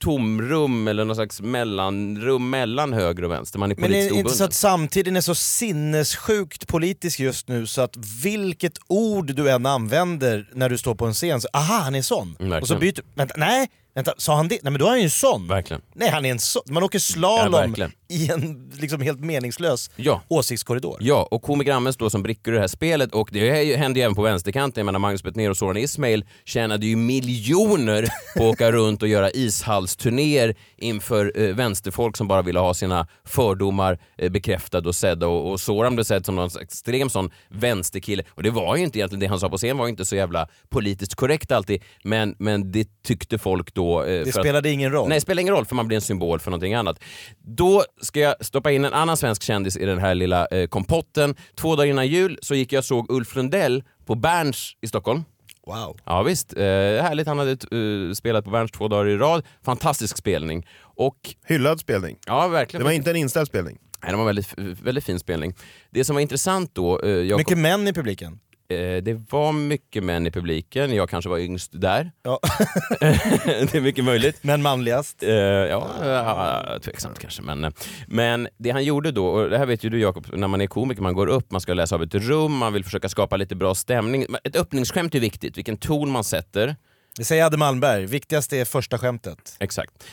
tomrum eller någon slags mellanrum mellan höger och vänster. Man är Men politiskt är det inte obunden. så att samtiden är så sinnessjukt politisk just nu så att vilket ord du än använder när du står på en scen, så aha han är sån. verkligen. Och så byter vänta, nej, vänta, sa han det? Nej men då är han ju en sån. Verkligen. Nej han är en sån. Man åker Ja, slalom verkligen. I en liksom helt meningslös Ja. åsiktskorridor. Ja, och komiker används då som brickor i det här spelet och det ju- händer ju även på vänsterkanten. Jag menar Magnus Betnér och Soran Ismail tjänade ju miljoner på att åka runt och göra ishallsturnéer inför eh, vänsterfolk som bara ville ha sina fördomar eh, bekräftade och sedda och, och Soran blev sedd som någon extrem sån vänsterkille och det var ju inte egentligen det han sa på scen var ju inte så jävla politiskt korrekt alltid men, men det tyckte folk då. eh, Det för att- spelade ingen roll. Nej, det spelar ingen roll för man blir en symbol för någonting annat. Då ska jag stoppa in en annan svensk kändis i den här lilla eh, kompotten. Två dagar innan jul så gick jag och såg Ulf Lundell på Berns i Stockholm. Wow. Ja visst, eh, härligt. Han hade eh, spelat på Berns två dagar i rad. Fantastisk spelning. Och, Hyllad spelning. ja, verkligen. Det var inte en inställd spelning. Nej, det var en väldigt, väldigt fin spelning. Det som var intressant då... Eh, jag Mycket män i publiken. Eh, det var mycket män i publiken, jag kanske var yngst där. Ja. det är mycket möjligt. Men manligast? Eh, ja, tveksamt kanske. Men, men det han gjorde då, och det här vet ju du Jakob, när man är komiker, man går upp, man ska läsa av ett rum, man vill försöka skapa lite bra stämning. Ett öppningsskämt är viktigt, vilken ton man sätter. Det säger Adde Malmberg, viktigast är första skämtet. Exakt.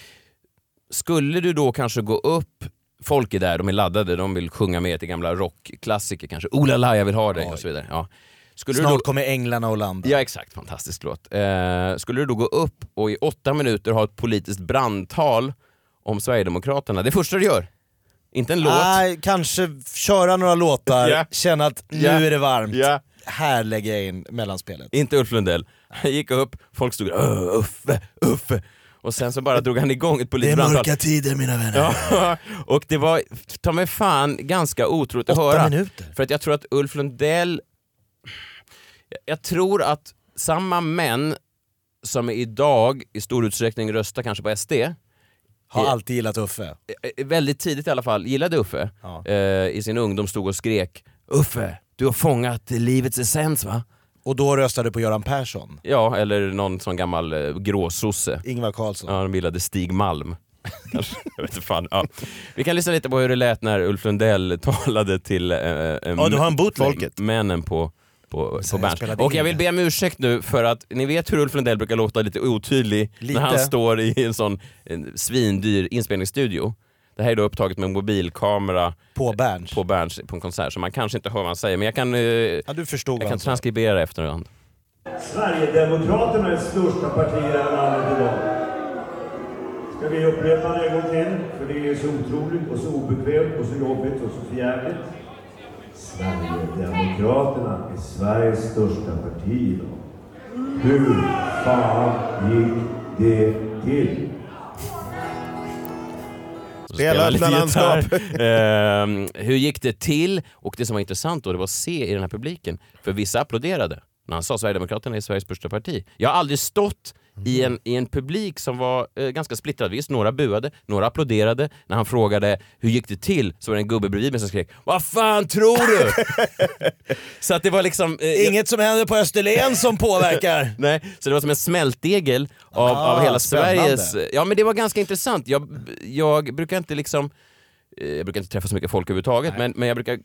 Skulle du då kanske gå upp, folk är där, de är laddade, de vill sjunga med till gamla rockklassiker kanske. Oh la la, jag vill ha dig och så vidare. Ja. Skulle Snart då... kommer änglarna och landa. Ja exakt, fantastisk låt. Eh, skulle du då gå upp och i åtta minuter ha ett politiskt brandtal om Sverigedemokraterna, det första du gör, inte en låt. Nej, kanske köra några låtar, Ja. känna att nu Ja. är det varmt. Ja. Här lägger jag in mellanspelet. Inte Ulf Lundell. Han gick upp, folk stod "Öh, Uffe, Uffe. Och sen så bara drog han igång ett politiskt brandtal. tider mina vänner. Ja, och det var ta mig fan ganska otroligt att Åtta höra. minuter. För att jag tror att Ulf Lundell... Jag- tror att samma män som idag i stor utsträckning röstar kanske på SD, Har alltid gillat Uffe. väldigt tidigt i alla fall, gillade Uffe. Ja. Eh, I sin ungdom stod och skrek Uffe, du har fångat livets essens va? Och då röstade du på Göran Persson. Ja, eller någon sån gammal eh, gråsosse. Ingvar Carlsson. Ja, de gillade Stig Malm. Jag vet inte fan. Ja. Vi kan lyssna lite på hur det lät när Ulf Lundell talade till eh, eh, Ja, du har en bootleg. männen på, på, på Berns. Och jag vill be om ursäkt nu för att ni vet hur Ulf Lundell brukar låta lite otydlig Lite. när han står i en sån en svindyr inspelningsstudio. Det här är då upptaget med en mobilkamera På Berns. på Berns på en konsert så man kanske inte hör vad han säger men jag kan, eh, Ja, du förstod jag kan sa. transkribera efterhand. Sverigedemokraterna är det största partiet i det här landet idag. Ska vi upprepa det en gång till? För det är så otroligt och så obekvämt och så jobbigt och så förjävligt. Sverigedemokraterna är Sveriges största parti idag. Hur fan gick det till? Spela lite gitarr. Ehm, hur gick det till? Och det som var intressant då, det var att se i den här publiken, för vissa applåderade. när han sa Sverigedemokraterna är Sveriges största parti. Jag har aldrig stått i en, i en publik som var eh, ganska splittrad. Visst, några buade, några applåderade. När han frågade hur gick det till så var det en gubbe bredvid mig som skrek Vad fan tror du? så att det var liksom... Eh, Inget som händer på Österlen som påverkar. Nej, så det var som en smältdegel av, Ah, av hela spännande. Sveriges... Ja men det var ganska intressant. Jag, jag brukar inte liksom... eh, Jag brukar inte träffa så mycket folk överhuvudtaget men, men jag brukar...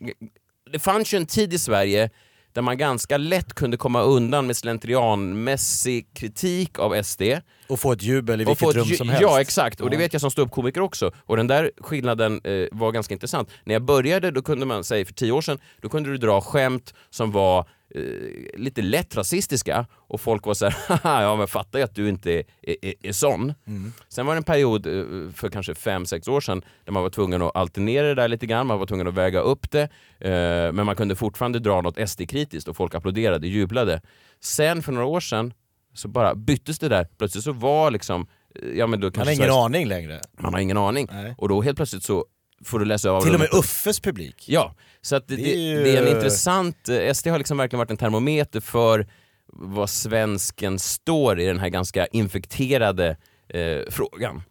Det fanns ju en tid i Sverige där man ganska lätt kunde komma undan med slentrianmässig kritik av SD. Och få ett jubel i vilket rum som helst. Ja exakt, och det vet jag som ståuppkomiker också. Och den där skillnaden eh, var ganska intressant. När jag började, då kunde man säga för tio år sedan, då kunde du dra skämt som var eh, lite lätt rasistiska och folk var så här, "Haha, ja men fattar ju att du inte är, är, är sån. Mm. Sen var det en period eh, för kanske fem sex år sedan där man var tvungen att alternera det där lite grann, man var tvungen att väga upp det. Eh, men man kunde fortfarande dra något SD-kritiskt och folk applåderade, jublade. Sen för några år sedan så bara byttes det där. Plötsligt så var liksom... Ja, Man har ingen aning längre. Man har ingen aning. Och då helt plötsligt så får du läsa av Till och med. Uffes publik. Ja, så att det, Det det, är ju- det är en intressant... eh, SD har liksom verkligen varit en termometer för vad svensken står i den här ganska infekterade eh, frågan.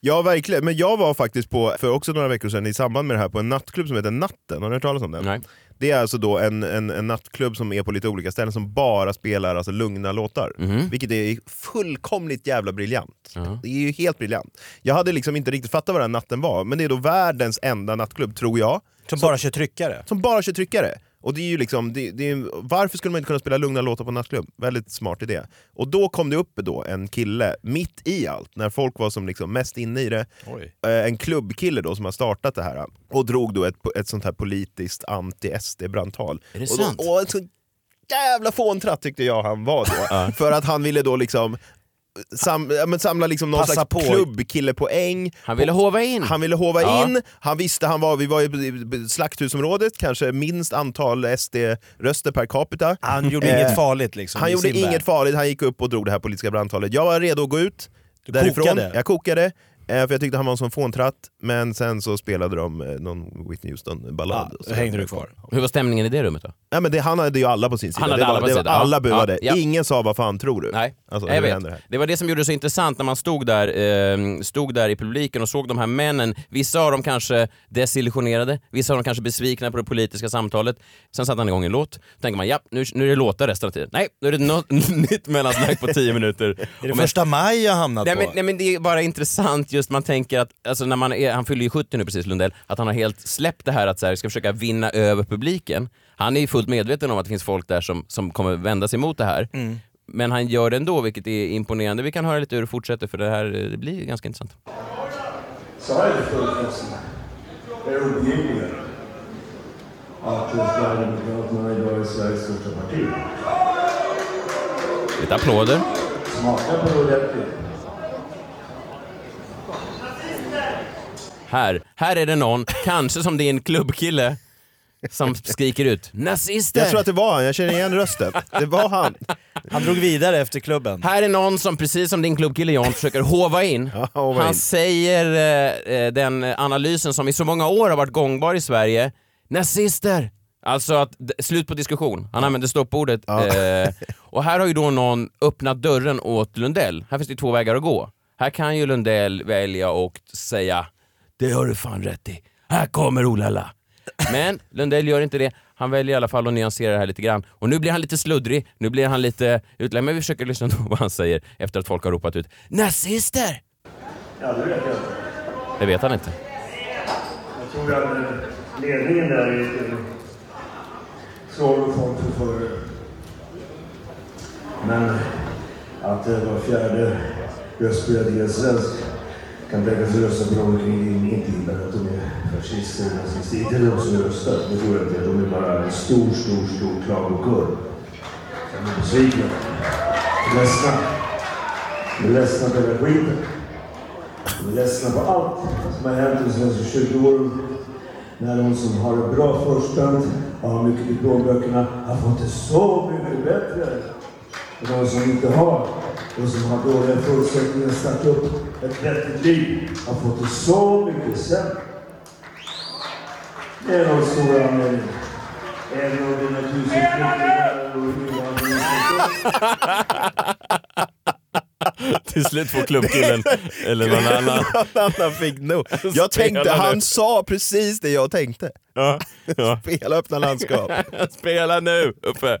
Ja verkligen, men jag var faktiskt på, för också några veckor sedan i samband med det här, på en nattklubb som heter Natten. Har ni hört talas om den? Nej. Det är alltså då en, en, en nattklubb som är på lite olika ställen som bara spelar alltså lugna låtar. Mhm. Vilket är fullkomligt jävla briljant. Det är ju helt briljant. Jag hade liksom inte riktigt fattat vad den natten var, men det är då världens enda nattklubb, tror jag. Som bara kör tryckare. Som bara kör tryckare. Och det är ju liksom, det, det är, varför skulle man inte kunna spela lugna låtar på nattklubb? Väldigt smart idé. Och då kom det upp då en kille, mitt i allt, när folk var som liksom mest inne i det. Oj. Eh, En klubbkille då som har startat det här och drog då ett, ett sånt här politiskt anti-SD-brandtal. Är det och då, sant? Och en så jävla fåntratt tyckte jag han var då. För att han ville då liksom sam, ja, men samla liksom någon Passa slags på. klubbkillepoäng. Han ville hova in. Han ville hova Ja. in, han visste han var, vi var i slakthusområdet, kanske minst antal SD-röster per capita. Han gjorde Eh, inget farligt liksom. Han i gjorde sin inget farligt, han gick upp och drog det här politiska brandtalet. Jag var redo att gå ut därifrån. kokade? Jag kokade, eh, för jag tyckte han var en sån fåntratt. Men sen så spelade de eh, någon Whitney Houston-ballad. Ja, då hängde du kvar. Hur var stämningen i det rummet då? Ja, men det, han hade ju alla på sin sida. Han hade det var, alla på det sin var, sida. Ja. alla buade. Ja, ja. Ingen sa vad fan tror du? Nej, Alltså, jag hur vet. händer det här? Det var det som gjorde det så intressant när man stod där, eh, stod där i publiken och såg de här männen. Vissa av dem kanske desillusionerade, vissa av dem kanske besvikna på det politiska samtalet. Sen satte han igång en låt. Då tänker man, ja, nu, nu är det låtar resten av tiden. Nej, nu är det något nytt mellansnack på tio minuter. Är det Och men- första maj jag hamnat Nej på? men, nej men det är bara intressant just man tänker att, alltså när man är, han fyller ju 70 nu precis Lundell, att han har helt släppt det här att så här, ska försöka vinna över publiken. Han är ju fullt medveten om att det finns folk där som, som kommer vända sig emot det här. Mm. Men han gör det ändå, vilket är imponerande. Vi kan höra lite hur det fortsätter för det här det blir ganska intressant. Så här är det förutsättningar. Det är obegripligt att Sverigedemokraterna idag är Sveriges största parti. Lite applåder. Smaka på det Här, här är det någon, kanske som din klubbkille, som skriker ut nazister. Jag tror att det var han, jag känner igen rösten. Det var han. Han drog vidare efter klubben. Här är någon som precis som din klubbkille John försöker hova in. hova Han in. säger eh, eh, den analysen som i så många år har varit gångbar i Sverige. Nazister! Alltså att, slut på diskussion. Han använder stoppordet. Eh, och här har ju då någon öppnat dörren åt Lundell. Här finns det två vägar att gå. Här kan ju Lundell välja och säga det har du fan rätt i. Här kommer Olala. Men Lundell gör inte det. Han väljer i alla fall att nyansera det här lite grann. Och nu blir han lite sluddrig, nu blir han lite utlämnad. Men vi försöker lyssna på vad han säger efter att folk har ropat ut nazister! Ja, det vet jag inte. Det vet han inte. Jag tror att eh, ledningen där är lite svår att få för för Men att eh, var fjärde röstberättigad svensk kan tänkas rösta på någon kring din inte men att de är fascister eller nazister. Inte de som röstar, det tror jag inte. De är bara en stor, stor, stor klagokör. De är besvikna. Ledsna. De är ledsna på hela skiten. De är ledsna på allt som har hänt de senaste 20 åren. När de som har det bra förspänt och har mycket i plånböckerna har fått det så mycket bättre. Och de som inte har och som har dåliga förutsättningar att starta upp ett vettigt liv har fått det så mycket sämre. Det är nog stora anledningen. Även om det naturligtvis är och Till slut får klubbkillen, eller någon annan. någon annan fick nog. Jag tänkte, han sa precis det jag tänkte. Ja, ja. Spela öppna landskap. Spela nu, Uffe!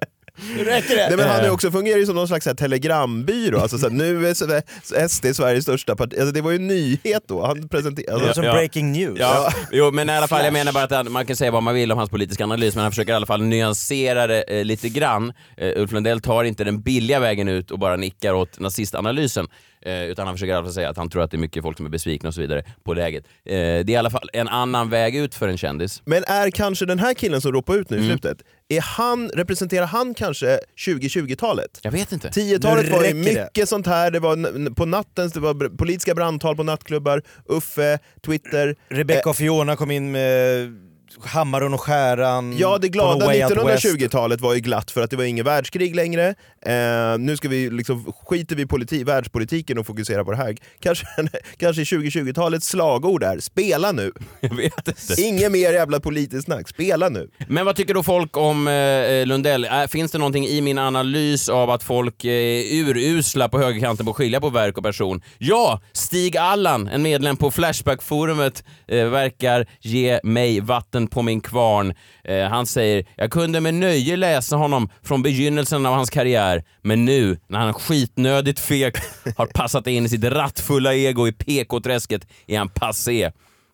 Räcker det! Nej, men han är också, fungerar ju som någon slags så här, telegrambyrå. Alltså, så här, nu är SD Sveriges största parti. Alltså, det var ju en nyhet då. Han presenterade... Det är som breaking news. Ja, jo, men i alla fall, jag menar bara att man kan säga vad man vill om hans politiska analys, men han försöker i alla fall nyansera det eh, lite grann. Eh, Ulf Lundell tar inte den billiga vägen ut och bara nickar åt nazistanalysen, eh, utan han försöker i alla fall säga att han tror att det är mycket folk som är besvikna och så vidare på läget. Eh, det är i alla fall en annan väg ut för en kändis. Men är kanske den här killen som ropar ut nu i Mm. slutet, är han, representerar han kanske 2020-talet? Jag vet inte. 10-talet Nu var det. mycket sånt här, det var på natten, det var politiska brandtal på nattklubbar, Uffe, Twitter. Rebecca och Fiona kom in med hammaren och skäran Ja, det glada någon Way Out West. 1920-talet var ju glatt för att det var inget världskrig längre. Eh, nu ska vi liksom, skiter vi i politi- världspolitiken och fokuserar på det här. Kanske, kanske 2020-talets slagord är spela nu. Jag vet inte. Inget mer jävla politiskt snack, spela nu. Men vad tycker då folk om eh, Lundell? Äh, finns det någonting i min analys av att folk eh, är urusla på högerkanten på att skilja på verk och person? Ja! Stig Allan, en medlem på Flashback-forumet, eh, verkar ge mig vatten på min kvarn. Eh, han säger “Jag kunde med nöje läsa honom från begynnelsen av hans karriär, men nu när han skitnödigt fegt har passat in i sitt rattfulla ego i PK-träsket är han passé.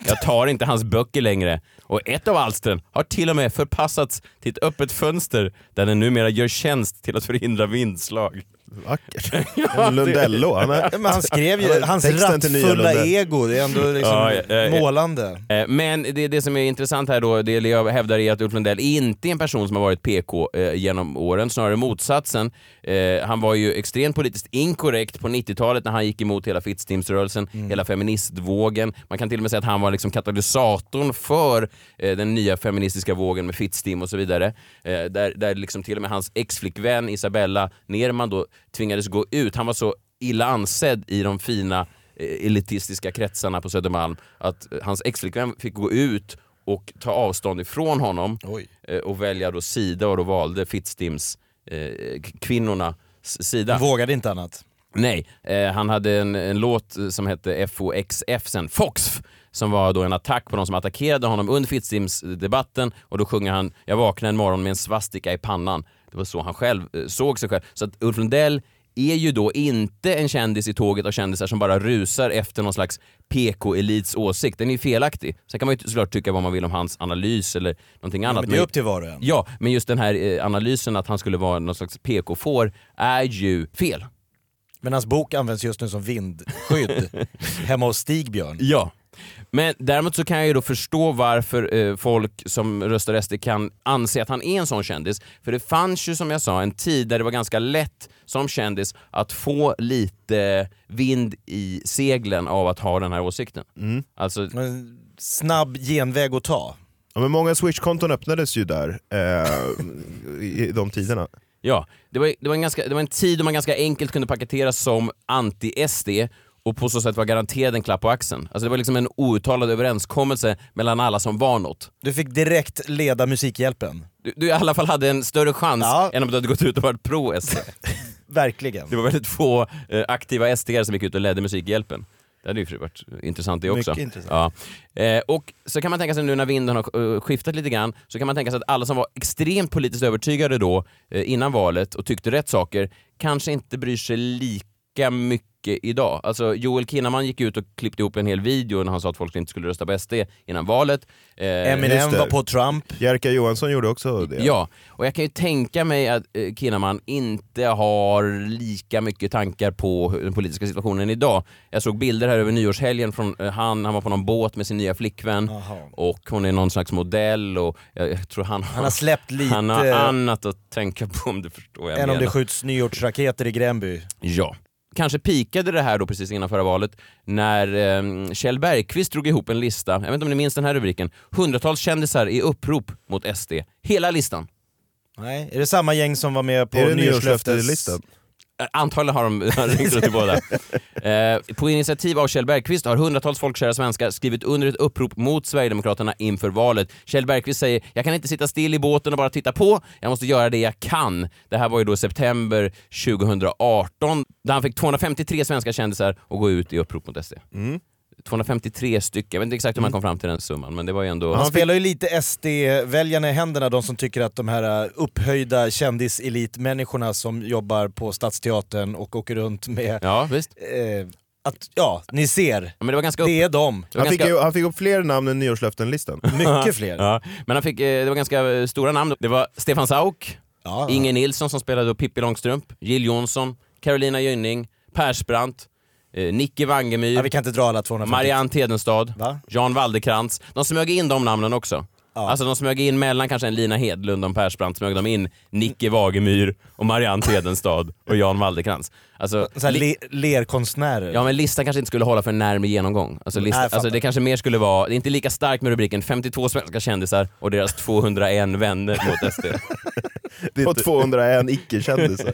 Jag tar inte hans böcker längre. Och ett av alstren har till och med förpassats till ett öppet fönster där den numera gör tjänst till att förhindra vindslag. Vackert. En Lundello. Han, är, Ja, men han skrev ju, hans Texten till nya rattfulla ego, det är ändå liksom Ja, ja, ja. målande. Eh, Men det, det som är intressant här då, det jag hävdar är att Ulf Lundell inte är en person som har varit PK eh, genom åren, snarare motsatsen. Eh, han var ju extremt politiskt inkorrekt på 90-talet när han gick emot hela Fittstimsrörelsen, hela feministvågen. Man kan till och med säga att han var liksom katalysatorn för eh, den nya feministiska vågen med Fittstim och så vidare. Eh, där, där liksom till och med hans exflickvän Isabella Nerman då tvingades gå ut. Han var så illa ansedd i de fina eh, elitistiska kretsarna på Södermalm att eh, hans exflickvän fick gå ut och ta avstånd ifrån honom eh, och välja då sida och då valde Fittstims eh, kvinnorna sida. Han vågade inte annat. Nej, eh, han hade en, en låt som hette FOXF sen, FOXF, som var då en attack på de som attackerade honom under Fittstims-debatten och då sjunger han “Jag vaknade en morgon med en svastika i pannan”. Det var så han själv eh, såg sig själv. Så att Ulf Lundell är ju då inte en kändis i tåget av kändisar som bara rusar efter någon slags PK-elits åsikt. Den är ju felaktig. Sen kan man ju såklart tycka vad man vill om hans analys eller någonting annat. men det är upp till var och en. Ja, men just den här eh, analysen att han skulle vara någon slags PK-får är ju fel. Men hans bok används just nu som vindskydd hemma hos Stigbjörn. Ja. Men däremot så kan jag ju då förstå varför eh, folk som röstar SD kan anse att han är en sån kändis. För det fanns ju som jag sa en tid där det var ganska lätt som kändis att få lite vind i seglen av att ha den här åsikten. Alltså, Snabb genväg att ta. Ja, men många Swish-konton öppnades ju där eh, i de tiderna. Ja, det var, det, var en ganska, det var en tid då man ganska enkelt kunde paketeras som anti-SD och på så sätt var garanterad en klapp på axeln. Alltså det var liksom en outtalad överenskommelse mellan alla som var något. Du fick direkt leda Musikhjälpen. Du, du i alla fall hade en större chans än om du hade gått ut och varit pro-SD. Verkligen. Det var väldigt få eh, aktiva SD som gick ut och ledde Musikhjälpen. Det hade ju varit intressant det också. Mycket intressant. Ja. Eh, och så kan man tänka sig nu när vinden har eh, skiftat lite grann, så kan man tänka sig att alla som var extremt politiskt övertygade då, eh, innan valet och tyckte rätt saker, kanske inte bryr sig lika mycket idag. Alltså Joel Kinnaman gick ut och klippte ihop en hel video när han sa att folk inte skulle rösta på SD innan valet. Eh, Eminem var på Trump. Jerka Johansson gjorde också det. Ja, och jag kan ju tänka mig att eh, Kinnaman inte har lika mycket tankar på den politiska situationen idag. Jag såg bilder här över nyårshelgen från eh, han, han var på någon båt med sin nya flickvän och hon är någon slags modell och jag, jag tror han, Han har släppt lite... han har annat att tänka på om du förstår vad jag än om menar. det skjuts nyårsraketer i Gränby. Ja. Kanske pikade det här då precis innan förra valet när eh, Kjell Bergqvist drog ihop en lista, jag vet inte om ni minns den här rubriken, hundratals kändisar i upprop mot SD. Hela listan. Nej, är det samma gäng som var med på Är Eh, antagligen har de har ringt runt till båda. Eh, på initiativ av Kjell Bergqvist har hundratals folkkära svenskar skrivit under ett upprop mot Sverigedemokraterna inför valet. Kjell Bergqvist säger “Jag kan inte sitta still i båten och bara titta på, jag måste göra det jag kan”. Det här var ju då september 2018 där han fick 253 svenska kändisar att gå ut i upprop mot SD. Mm. 253 stycken, jag vet inte exakt hur man kom fram till den summan men det var ju ändå... Han spelar ju lite SD-väljarna i händerna, de som tycker att de här uh, upphöjda kändiselitmänniskorna som jobbar på Stadsteatern och åker runt med... Ja, visst. Eh, att, ja, ni ser. men det, var ganska upp... det är de. Han fick, ju, han fick upp fler namn än nyårslöften-listan. Mycket fler. ja, men han fick, eh, det var ganska eh, stora namn. Det var Stefan Sauk, Ja, Inger Nilsson som spelade Pippi Långstrump, Jill Johnson, Carolina Gynning, Persbrandt, eh, Nicke Wangemyr, Ja, vi kan inte dra alla 250. Marianne Tedenstad, Va? Jan Waldekrantz. De smög in de namnen också. Alltså de smög in mellan kanske en Lina Hedlund och en Persbrandt smög de in Nicke Wagemyr och Marianne Tedenstad och Jan Waldekrantz. Alltså, Så här li- le lerkonstnärer. Ja men listan kanske inte skulle hålla för en närmare genomgång. Alltså, lista, Nej, alltså, det kanske mer skulle vara, det är inte lika starkt med rubriken 52 svenska kändisar och deras 201 vänner mot SD. Och 201 icke-kändisar.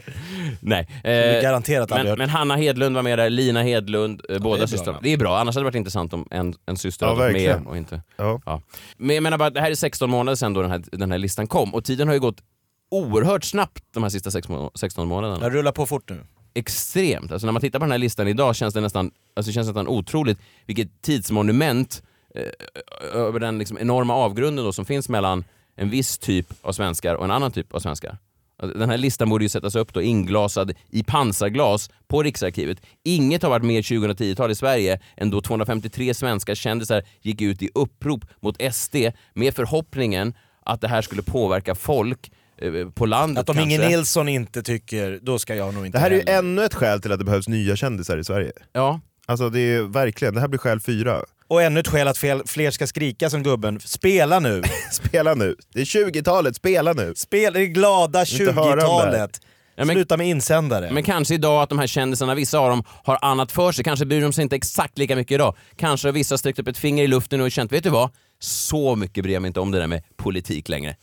Nej. vi garanterat men, hört. men Hanna Hedlund var med där, Lina Hedlund, eh, båda bra, systrarna. ja. Det är bra, annars hade det varit intressant om en, en syster Ja, hade varit med och inte... Ja. Men jag menar bara, det här är 16 månader sedan då den här, den här listan kom och tiden har ju gått oerhört snabbt de här sista sex må- 16 månaderna. Jag rullar på fort nu. Extremt. Alltså när man tittar på den här listan idag känns det nästan, alltså det nästan otroligt vilket tidsmonument eh, över den liksom enorma avgrunden då som finns mellan en viss typ av svenskar och en annan typ av svenskar. Alltså, Den här listan borde ju sättas upp då inglasad i pansarglas på Riksarkivet. Inget har varit mer 2010-tal i Sverige än då 253 svenska kändisar gick ut i upprop mot SD med förhoppningen att det här skulle påverka folk på landet Att om kanske. Inger Nilsson inte tycker, då ska jag nog inte Det här är ju ännu ett skäl till att det behövs nya kändisar i Sverige. Ja. Alltså det är verkligen, det här blir skäl fyra. Och ännu ett skäl att fler ska skrika som gubben, spela nu! spela nu! Det är 20-talet, spela nu! Spela det glada Inte höra om det här. 20-talet! Ja, men- Sluta med insändare. Men kanske idag att de här kändisarna, vissa av dem har annat för sig. Kanske bryr de sig inte exakt lika mycket idag. Kanske har vissa sträckt upp ett finger i luften och känt, vet du vad? Så mycket bryr jag mig inte om det där med politik längre.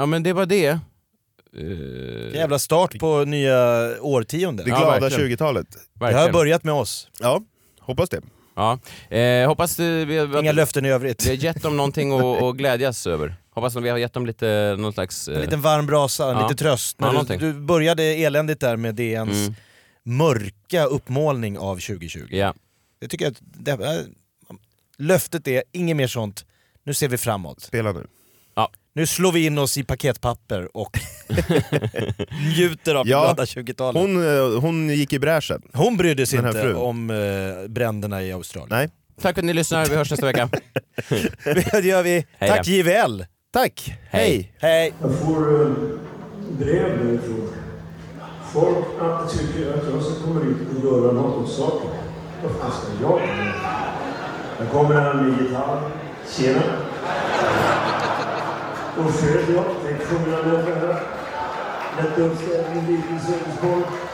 Ja men det var det. Eh, Jävla start på nya årtiondet. Det Ja, glada verkligen. 20-talet. Det har börjat med oss. Ja, hoppas det. Ja. Eh, hoppas eh, vi har, Inga löften i övrigt. vi har gett dem någonting att, att glädjas över. Hoppas att vi har gett dem lite, någon slags... eh, En liten varm brasa, Ja. lite tröst. Ja, du, du började eländigt där med DNs Mm. mörka uppmålning av 2020. Ja. Jag tycker att det, löftet är inget mer sånt, nu ser vi framåt. Spela nu. Nu slår vi in oss i paketpapper och njuter av Ja, glada 20-talet. Hon, Hon, eh, hon gick i bräschen. hon brydde sig här inte frun. om eh, bränderna i Australien. Nej. Tack för att ni lyssnar, vi hörs nästa vecka. det gör vi. Hej Tack då. JVL! Tack! Hej. Hej! Jag får eh, brev nu från folk att tycker att jag ska komma ut och göra något åt saken. Vad fan ska jag göra? Här kommer en ny gitarr. Tjena! Uffe heter jag. är sjunga några. Lätt uppställning, liten Sölvesborg.